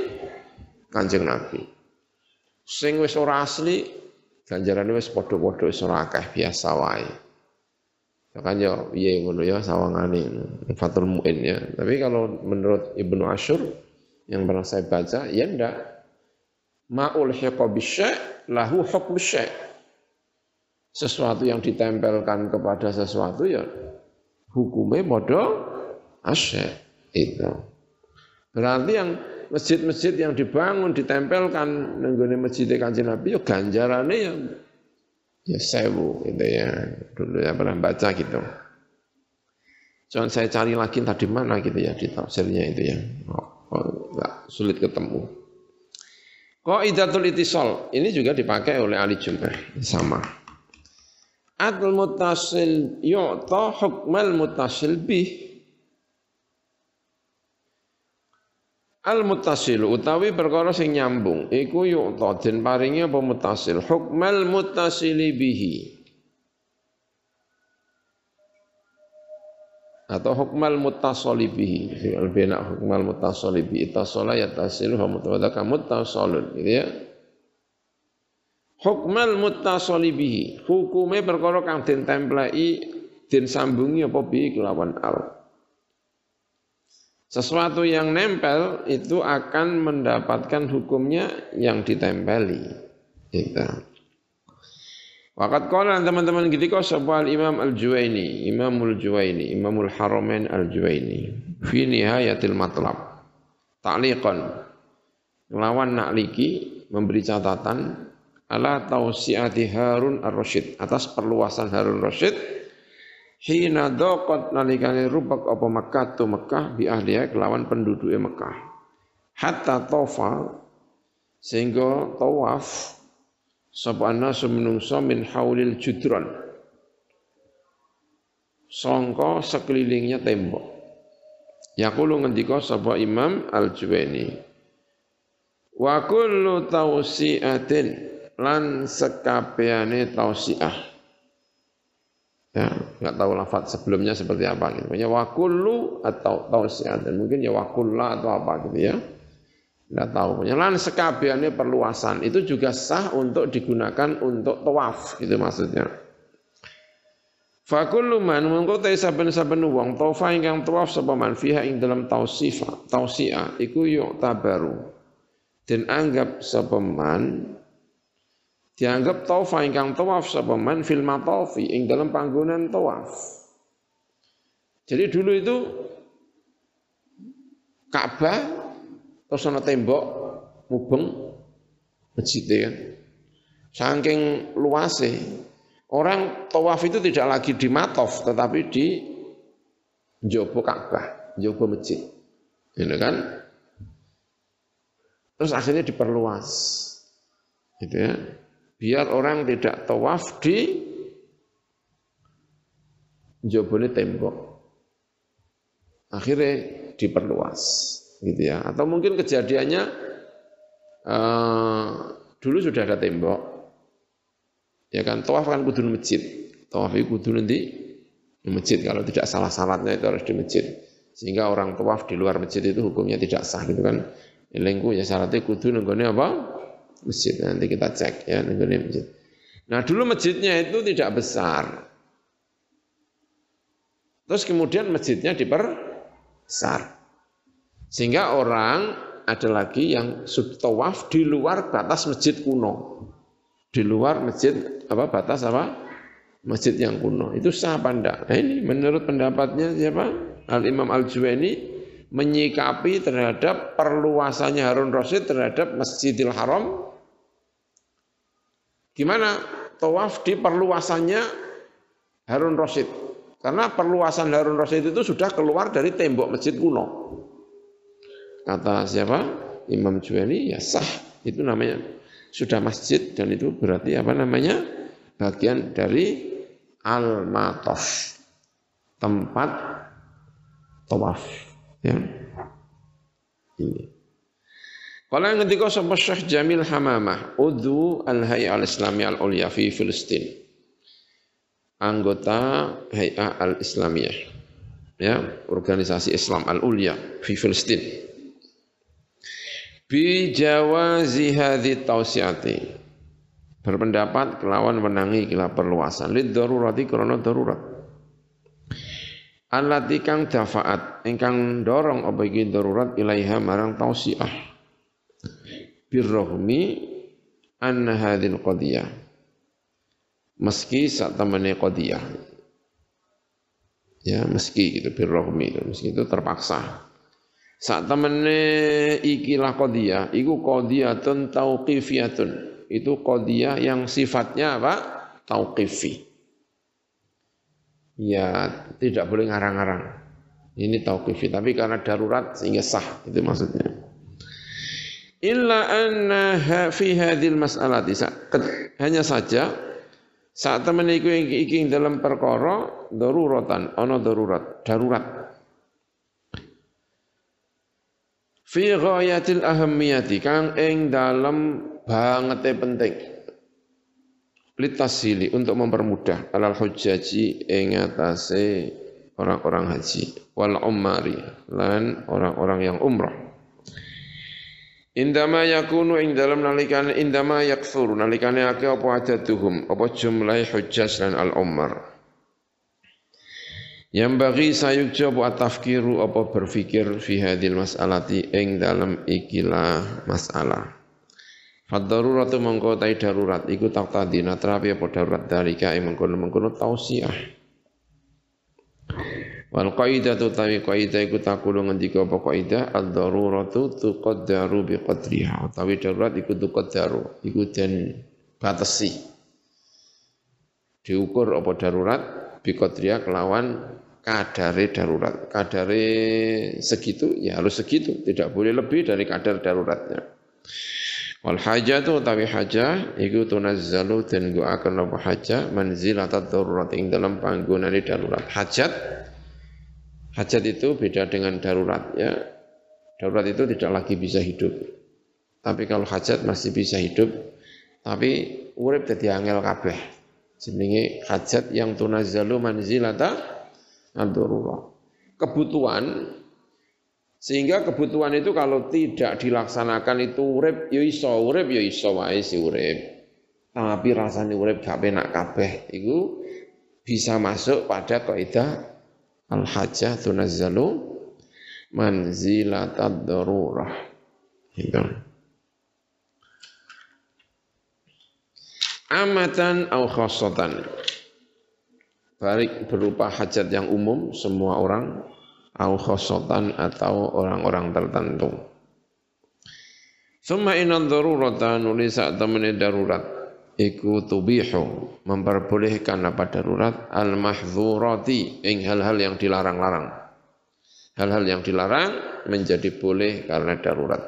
Kanjeng Nabi. Sing wis ora asli ganjarane wis padha-padha wis ora akeh biasa wae. Ya kan yo piye ngono ya sawangane Fatul Muin ya. Tapi kalau menurut Ibnu Ashur yang pernah saya baca ya ndak ma'ul bisyai lahu hukm syai. Sesuatu yang ditempelkan kepada sesuatu ya hukumnya padha asyai itu. Berarti yang masjid-masjid yang dibangun ditempelkan nenggone masjid Kanjeng Nabi ya ganjarane ya ya sewu gitu ya. Dulu ya pernah baca gitu. Jangan saya cari lagi tadi mana gitu ya di tafsirnya itu ya. Oh, oh sulit ketemu. Qaidatul itisol ini juga dipakai oleh Ali Jumbah sama. Adl mutasil yu'ta hukmal mutasil bih Al muttasil utawi perkara sing nyambung. Iku yu'ta den paringi apa muttasil? Hukmal muttasili bihi. Atau hukmal muttasali bihi. Fi'il bina hukmal muttasali bihi. Ittasala yattasilu wa mutawadaka muttasalun gitu ya. Hukmal muttasali bihi. Hukume perkara kang den templeki den sambungi apa bihi kelawan al sesuatu yang nempel itu akan mendapatkan hukumnya yang ditempeli. Itu. Wakat kolan teman-teman ketika sebuah Imam Al-Juwaini, Imamul Juwaini, Imamul Haramain Al-Juwaini, fi nihayatil matlab. Ta'liqan. Lawan nakliki memberi catatan ala tausiati Harun Ar-Rasyid atas perluasan Harun Rasyid hina daqat nalikane rubak apa Mekah tu Mekah bi ahliya kelawan penduduk Mekah. Hatta tofa sehingga tawaf sapa anasu menungso min haulil judron. Sangka sekelilingnya tembok. Yaqulu ngendika sapa Imam Al-Juwaini Wa kullu tausiatin lan sekabehane tausiah Ya, enggak tahu lafaz sebelumnya seperti apa gitu. Ya atau tausiatin mungkin ya wakulla atau apa gitu ya. Enggak tahu. Ya lan sekabehane perluasan itu juga sah untuk digunakan untuk tawaf gitu maksudnya. Fakullu man mengko te saben-saben wong taufa ingkang tawaf sapa man fiha ing dalam tausifa tausia iku yo tabaru den anggap sapa man dianggap taufa ingkang tawaf sapa man fil matafi ing dalam panggonan tawaf jadi dulu itu Ka'bah terus ana tembok mubeng masjid kan saking luase Orang tawaf itu tidak lagi di matof, tetapi di jobo Ka'bah, jobo masjid. Ini kan? Terus akhirnya diperluas. Gitu ya. Biar orang tidak tawaf di jobone tembok. Akhirnya diperluas. Gitu ya. Atau mungkin kejadiannya uh, dulu sudah ada tembok, Ya kan tawaf kan kudu masjid. Tawaf itu kudu nanti masjid kalau tidak salah salatnya itu harus di masjid. Sehingga orang tawaf di luar masjid itu hukumnya tidak sah gitu kan. Lengku ya syaratnya kudu nenggone apa? Masjid. Nanti kita cek ya nenggone masjid. Nah dulu masjidnya itu tidak besar. Terus kemudian masjidnya diperbesar. Sehingga orang ada lagi yang tawaf di luar batas masjid kuno di luar masjid apa batas apa masjid yang kuno itu sah apa? Nah, ini menurut pendapatnya siapa? Al Imam Al Juwaini menyikapi terhadap perluasannya Harun Rasid terhadap Masjidil Haram gimana tawaf di perluasannya Harun Rasid karena perluasan Harun Rasid itu sudah keluar dari tembok masjid kuno. Kata siapa? Imam Juwaini ya sah itu namanya. Sudah masjid dan itu berarti apa namanya? Bagian dari al-matof tempat tawaf ya. Ini kalau yang ketika sapa Syekh Jamil Hamamah udu al-hay'a al-islami al-ulya fi Filistin. Anggota hay'a al-islamiyah ya organisasi Islam al-ulya fi Filistin. Bi jawazi hadhi tausiati. Berpendapat kelawan menangi kila perluasan. Lid darurati krana darurat. Allati kang dafaat ingkang dorong iki darurat ilaiha marang tausiah birrohmi anna hadhil qadiyah meski sak temene qadiyah ya meski gitu birrohmi meski itu terpaksa saat temene ikilah qadiyah, iku qadiyatun tauqifiyatun. Itu qadiyah yang sifatnya apa? Tauqifi. Ya, tidak boleh ngarang-ngarang. Ini tauqifi, tapi karena darurat sehingga sah, itu maksudnya. Illa anna fi hadhil mas'alati hanya saja saat temen iku iki dalam perkara daruratan ana darurat darurat. Fi ghayatil ahammiyati kang ing dalam bangete penting. Litasili untuk mempermudah alal hujjaji ing atase orang-orang haji. Wal umari lan orang-orang yang umrah Indama yakunu ing dalam nalikane indama yakthuru nalikane akeh apa adaduhum apa jumlah hujjaj lan al umar yang bagi sayukja buat tafkiru apa berfikir fi hadil mas'alati ing dalam ikilah masalah. Fad-daruratu mengko tai darurat iku taqtadi natrapi apa darurat dalika ing mengkono-mengkono tausiah. Wal qaidatu tawi qaidah iku takulu ngendika apa qaidah ad-daruratu tuqaddaru bi qadriha. Tawi darurat iku daru iku den batasi. Diukur apa darurat biqadriya kelawan kadare darurat. Kadare segitu ya harus segitu, tidak boleh lebih dari kadar daruratnya. Wal hajatu utawi haja iku tunazzalu den akan apa haja manzilatat darurat ing dalam panggonan darurat. Hajat hajat itu beda dengan darurat ya. Darurat itu tidak lagi bisa hidup. Tapi kalau hajat masih bisa hidup, tapi urip dadi angel kabeh. Jenenge hajat yang tunazzalu manzilata ad-darurah. Kebutuhan sehingga kebutuhan itu kalau tidak dilaksanakan itu urip ya iso, urip ya iso wae si urip. Tapi rasanya urip gak penak kabeh iku bisa masuk pada kaidah al-hajjah tunazzalu manzilatad darurah. Gitu. Amatan au khassatan. Baik berupa hajat yang umum semua orang au khosotan atau orang-orang tertentu. Summa inna darurata nulisa temene darurat iku tubihu memperbolehkan apa darurat al mahdzurati ing hal-hal yang dilarang-larang. Hal-hal yang dilarang menjadi boleh karena darurat.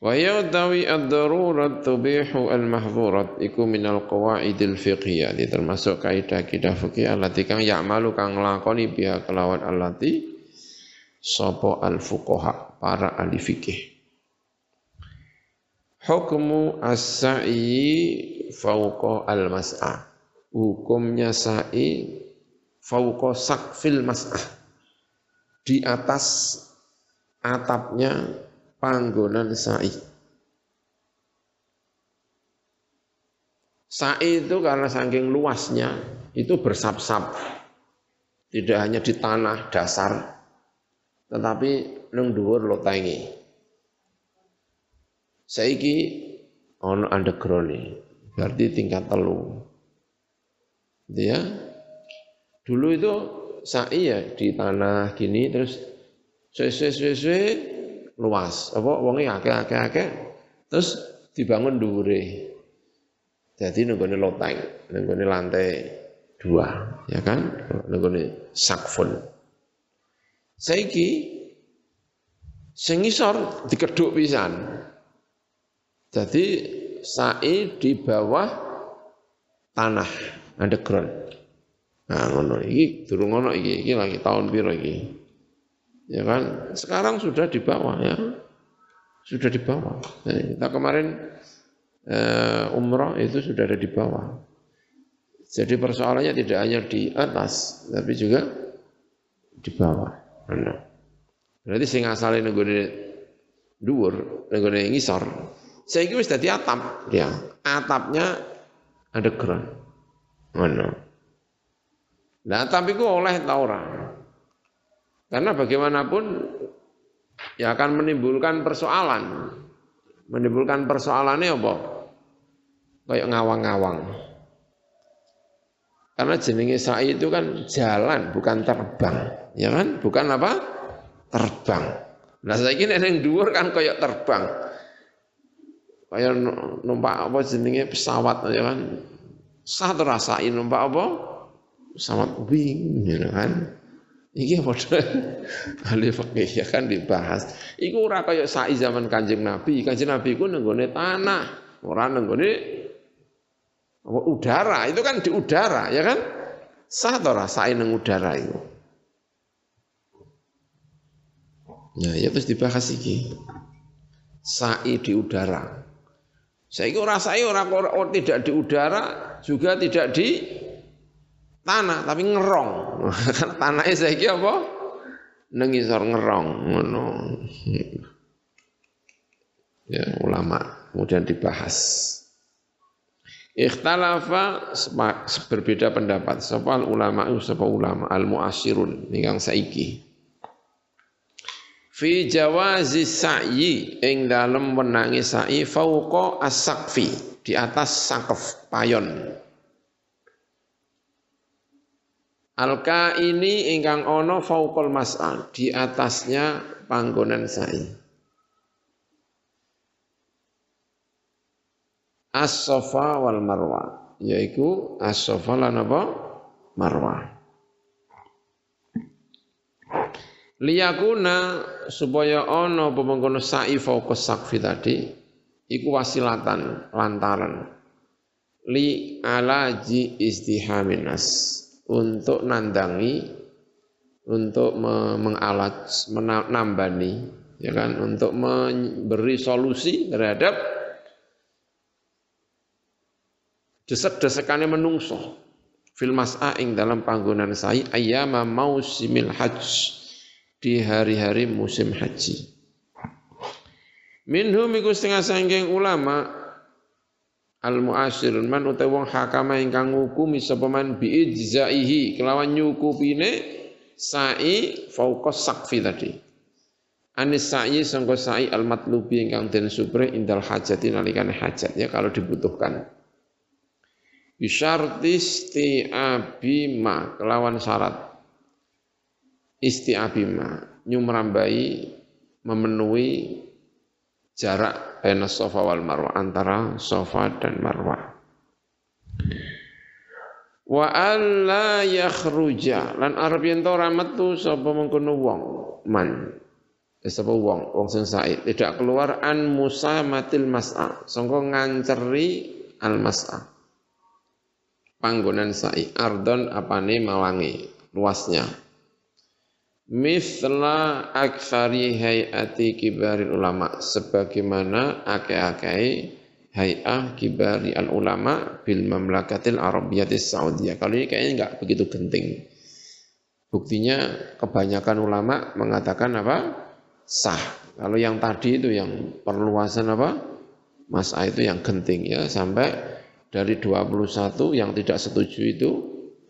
Wa yadawi ad-darurat tubihu al-mahdhurat iku minal qawaidil fiqhiyah termasuk kaidah-kaidah fikih allati kang ya'malu kang nglakoni biha kelawan allati sapa al-fuqaha para ahli fikih Hukmu as-sa'i fauqa al-mas'ah hukumnya sa'i fauqa sakfil mas'ah di atas atapnya panggonan sa'i. Sa'i itu karena saking luasnya itu bersap-sap. Tidak hanya di tanah dasar, tetapi nang dhuwur lotengi. Saiki ono underground berarti tingkat telu. Gitu ya. Dulu itu sa'i ya di tanah gini terus suwe-suwe luas. Apa wonge akeh-akeh-akeh terus dibangun dhuwure. Jadi nenggone loteng, nenggone lantai dua, ya kan? Nenggone sakfun. Saiki sing isor dikeduk pisan. Jadi sai di bawah tanah underground. Nah ngono. Iki durung ngono iki, iki lagi tahun piro iki? ya kan? Sekarang sudah di bawah ya. Sudah di bawah. Nah, kita kemarin uh, umroh itu sudah ada di bawah. Jadi persoalannya tidak hanya di atas tapi juga di bawah. Nah. berarti sing asale nenggone dhuwur nenggone ngisor saya wis dadi atap ya atapnya ada keran mana nah tapi ku oleh ta ora karena bagaimanapun ya akan menimbulkan persoalan. Menimbulkan persoalannya apa? Kayak ngawang-ngawang. Karena jenenge sa'i itu kan jalan, bukan terbang. Ya kan? Bukan apa? Terbang. Nah saya ini yang dhuwur kan kayak terbang. Kayak numpak apa jenenge pesawat ya kan. Satu rasain numpak apa? Pesawat wing ya kan. Iki padha *laughs* ahli fikih ya kan dibahas. Iku ora kaya sa'i zaman Kanjeng Nabi. Kanjeng Nabi ku nenggone tanah, ora nenggone apa udara. Itu kan di udara, ya kan? Sah to nang udara itu. Nah, ya terus dibahas iki. Sa'i di udara. Saya ora sa'i ora, tidak di udara, juga tidak di tanah tapi ngerong. *laughs* Karena tanahnya saya kira apa? Nengisor ngerong ngono. Ya, ulama kemudian dibahas. Ikhtalafa berbeda pendapat sapa ulama sapa ulama al muasirun ingkang saiki. Fi jawazi sa'i ing dalem wenangi sa'i fauqa as-saqfi di atas sakaf payon Alka ini ingkang ono faukol mas'al di atasnya panggonan sa'i. As-sofa wal marwa yaitu as-sofa lan apa? Marwah. Liyakuna supaya ana apa mengkono sa'i fauqa sakfi tadi iku wasilatan lantaran. Li alaji istihamin nas untuk nandangi untuk mengalat menambani ya kan? Untuk memberi solusi terhadap desek-desekane menungso. Fil mas'a ing dalam panggonan sa'i ayyama mausimil hajj di hari-hari musim haji. Minhum iku setengah sangking ulama al muasirun man utawa wong hakama ingkang ngukumi sapa man bi ijzaihi kelawan nyukupine sa'i fauqa sakfi tadi. Anis sa'i sangka sa'i al matlubi ingkang den supre indal hajati nalikane hajat ya kalau dibutuhkan. Bisyartis ti'abima kelawan syarat isti'abima nyumrambai memenuhi jarak baina sofa wal marwah antara sofa dan marwah wa alla yakhruja lan arep yen ora metu sapa mengkono wong man? Eh, sapa wong wong sing sae. Tidak keluar an musamatil mas'a sangka nganceri al mas'a. Panggonan sa'i ardon apane mawangi luasnya Misla aksari hayati kibari ulama sebagaimana ake-ake hayah kibari al ulama bil mamlakatil arabiyatis saudiyah. Kalau ini kayaknya enggak begitu genting. Buktinya kebanyakan ulama mengatakan apa? Sah. Kalau yang tadi itu yang perluasan apa? Masa itu yang genting ya sampai dari 21 yang tidak setuju itu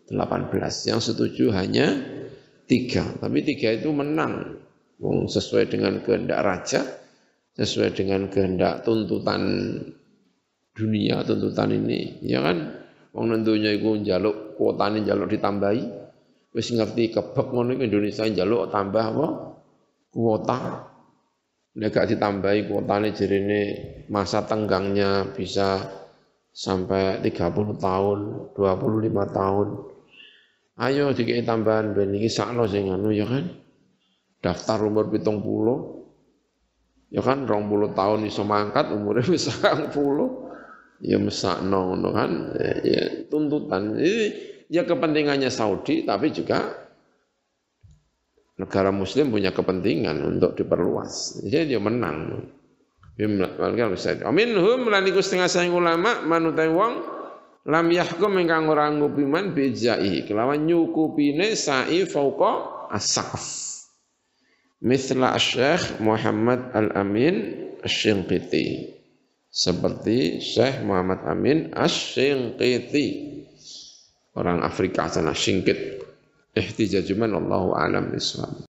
18. Yang setuju hanya tiga, tapi tiga itu menang sesuai dengan kehendak raja, sesuai dengan kehendak tuntutan dunia, tuntutan ini, ya kan? Wong nentunya itu jaluk kuotane jaluk ditambahi, wis ngerti kebek ngono Indonesia jaluk tambah apa? Kuota. Nek gak ditambahi kuotane jerene masa tenggangnya bisa sampai 30 tahun, 25 tahun. Ayo dikei tambahan ben iki sakno sing anu ya kan. Daftar umur pitung puluh. Ya kan rong puluh tahun iso mangkat umurnya *laughs* wis puluh. Ya mesakno ngono kan. Ya, ya tuntutan. Ini ya kepentingannya Saudi tapi juga negara muslim punya kepentingan untuk diperluas. Jadi dia menang. Minhum lan iku setengah sayang ulama manutai wong lam yahkum ingkang ora ngupiman bijai kelawan nyukupine sa'i fauqa Mithla Syekh Muhammad Al-Amin Asy-Shinqiti seperti Syekh Muhammad Amin Asy-Shinqiti orang Afrika sana Singkit ihtijajuman Allahu alam bisawab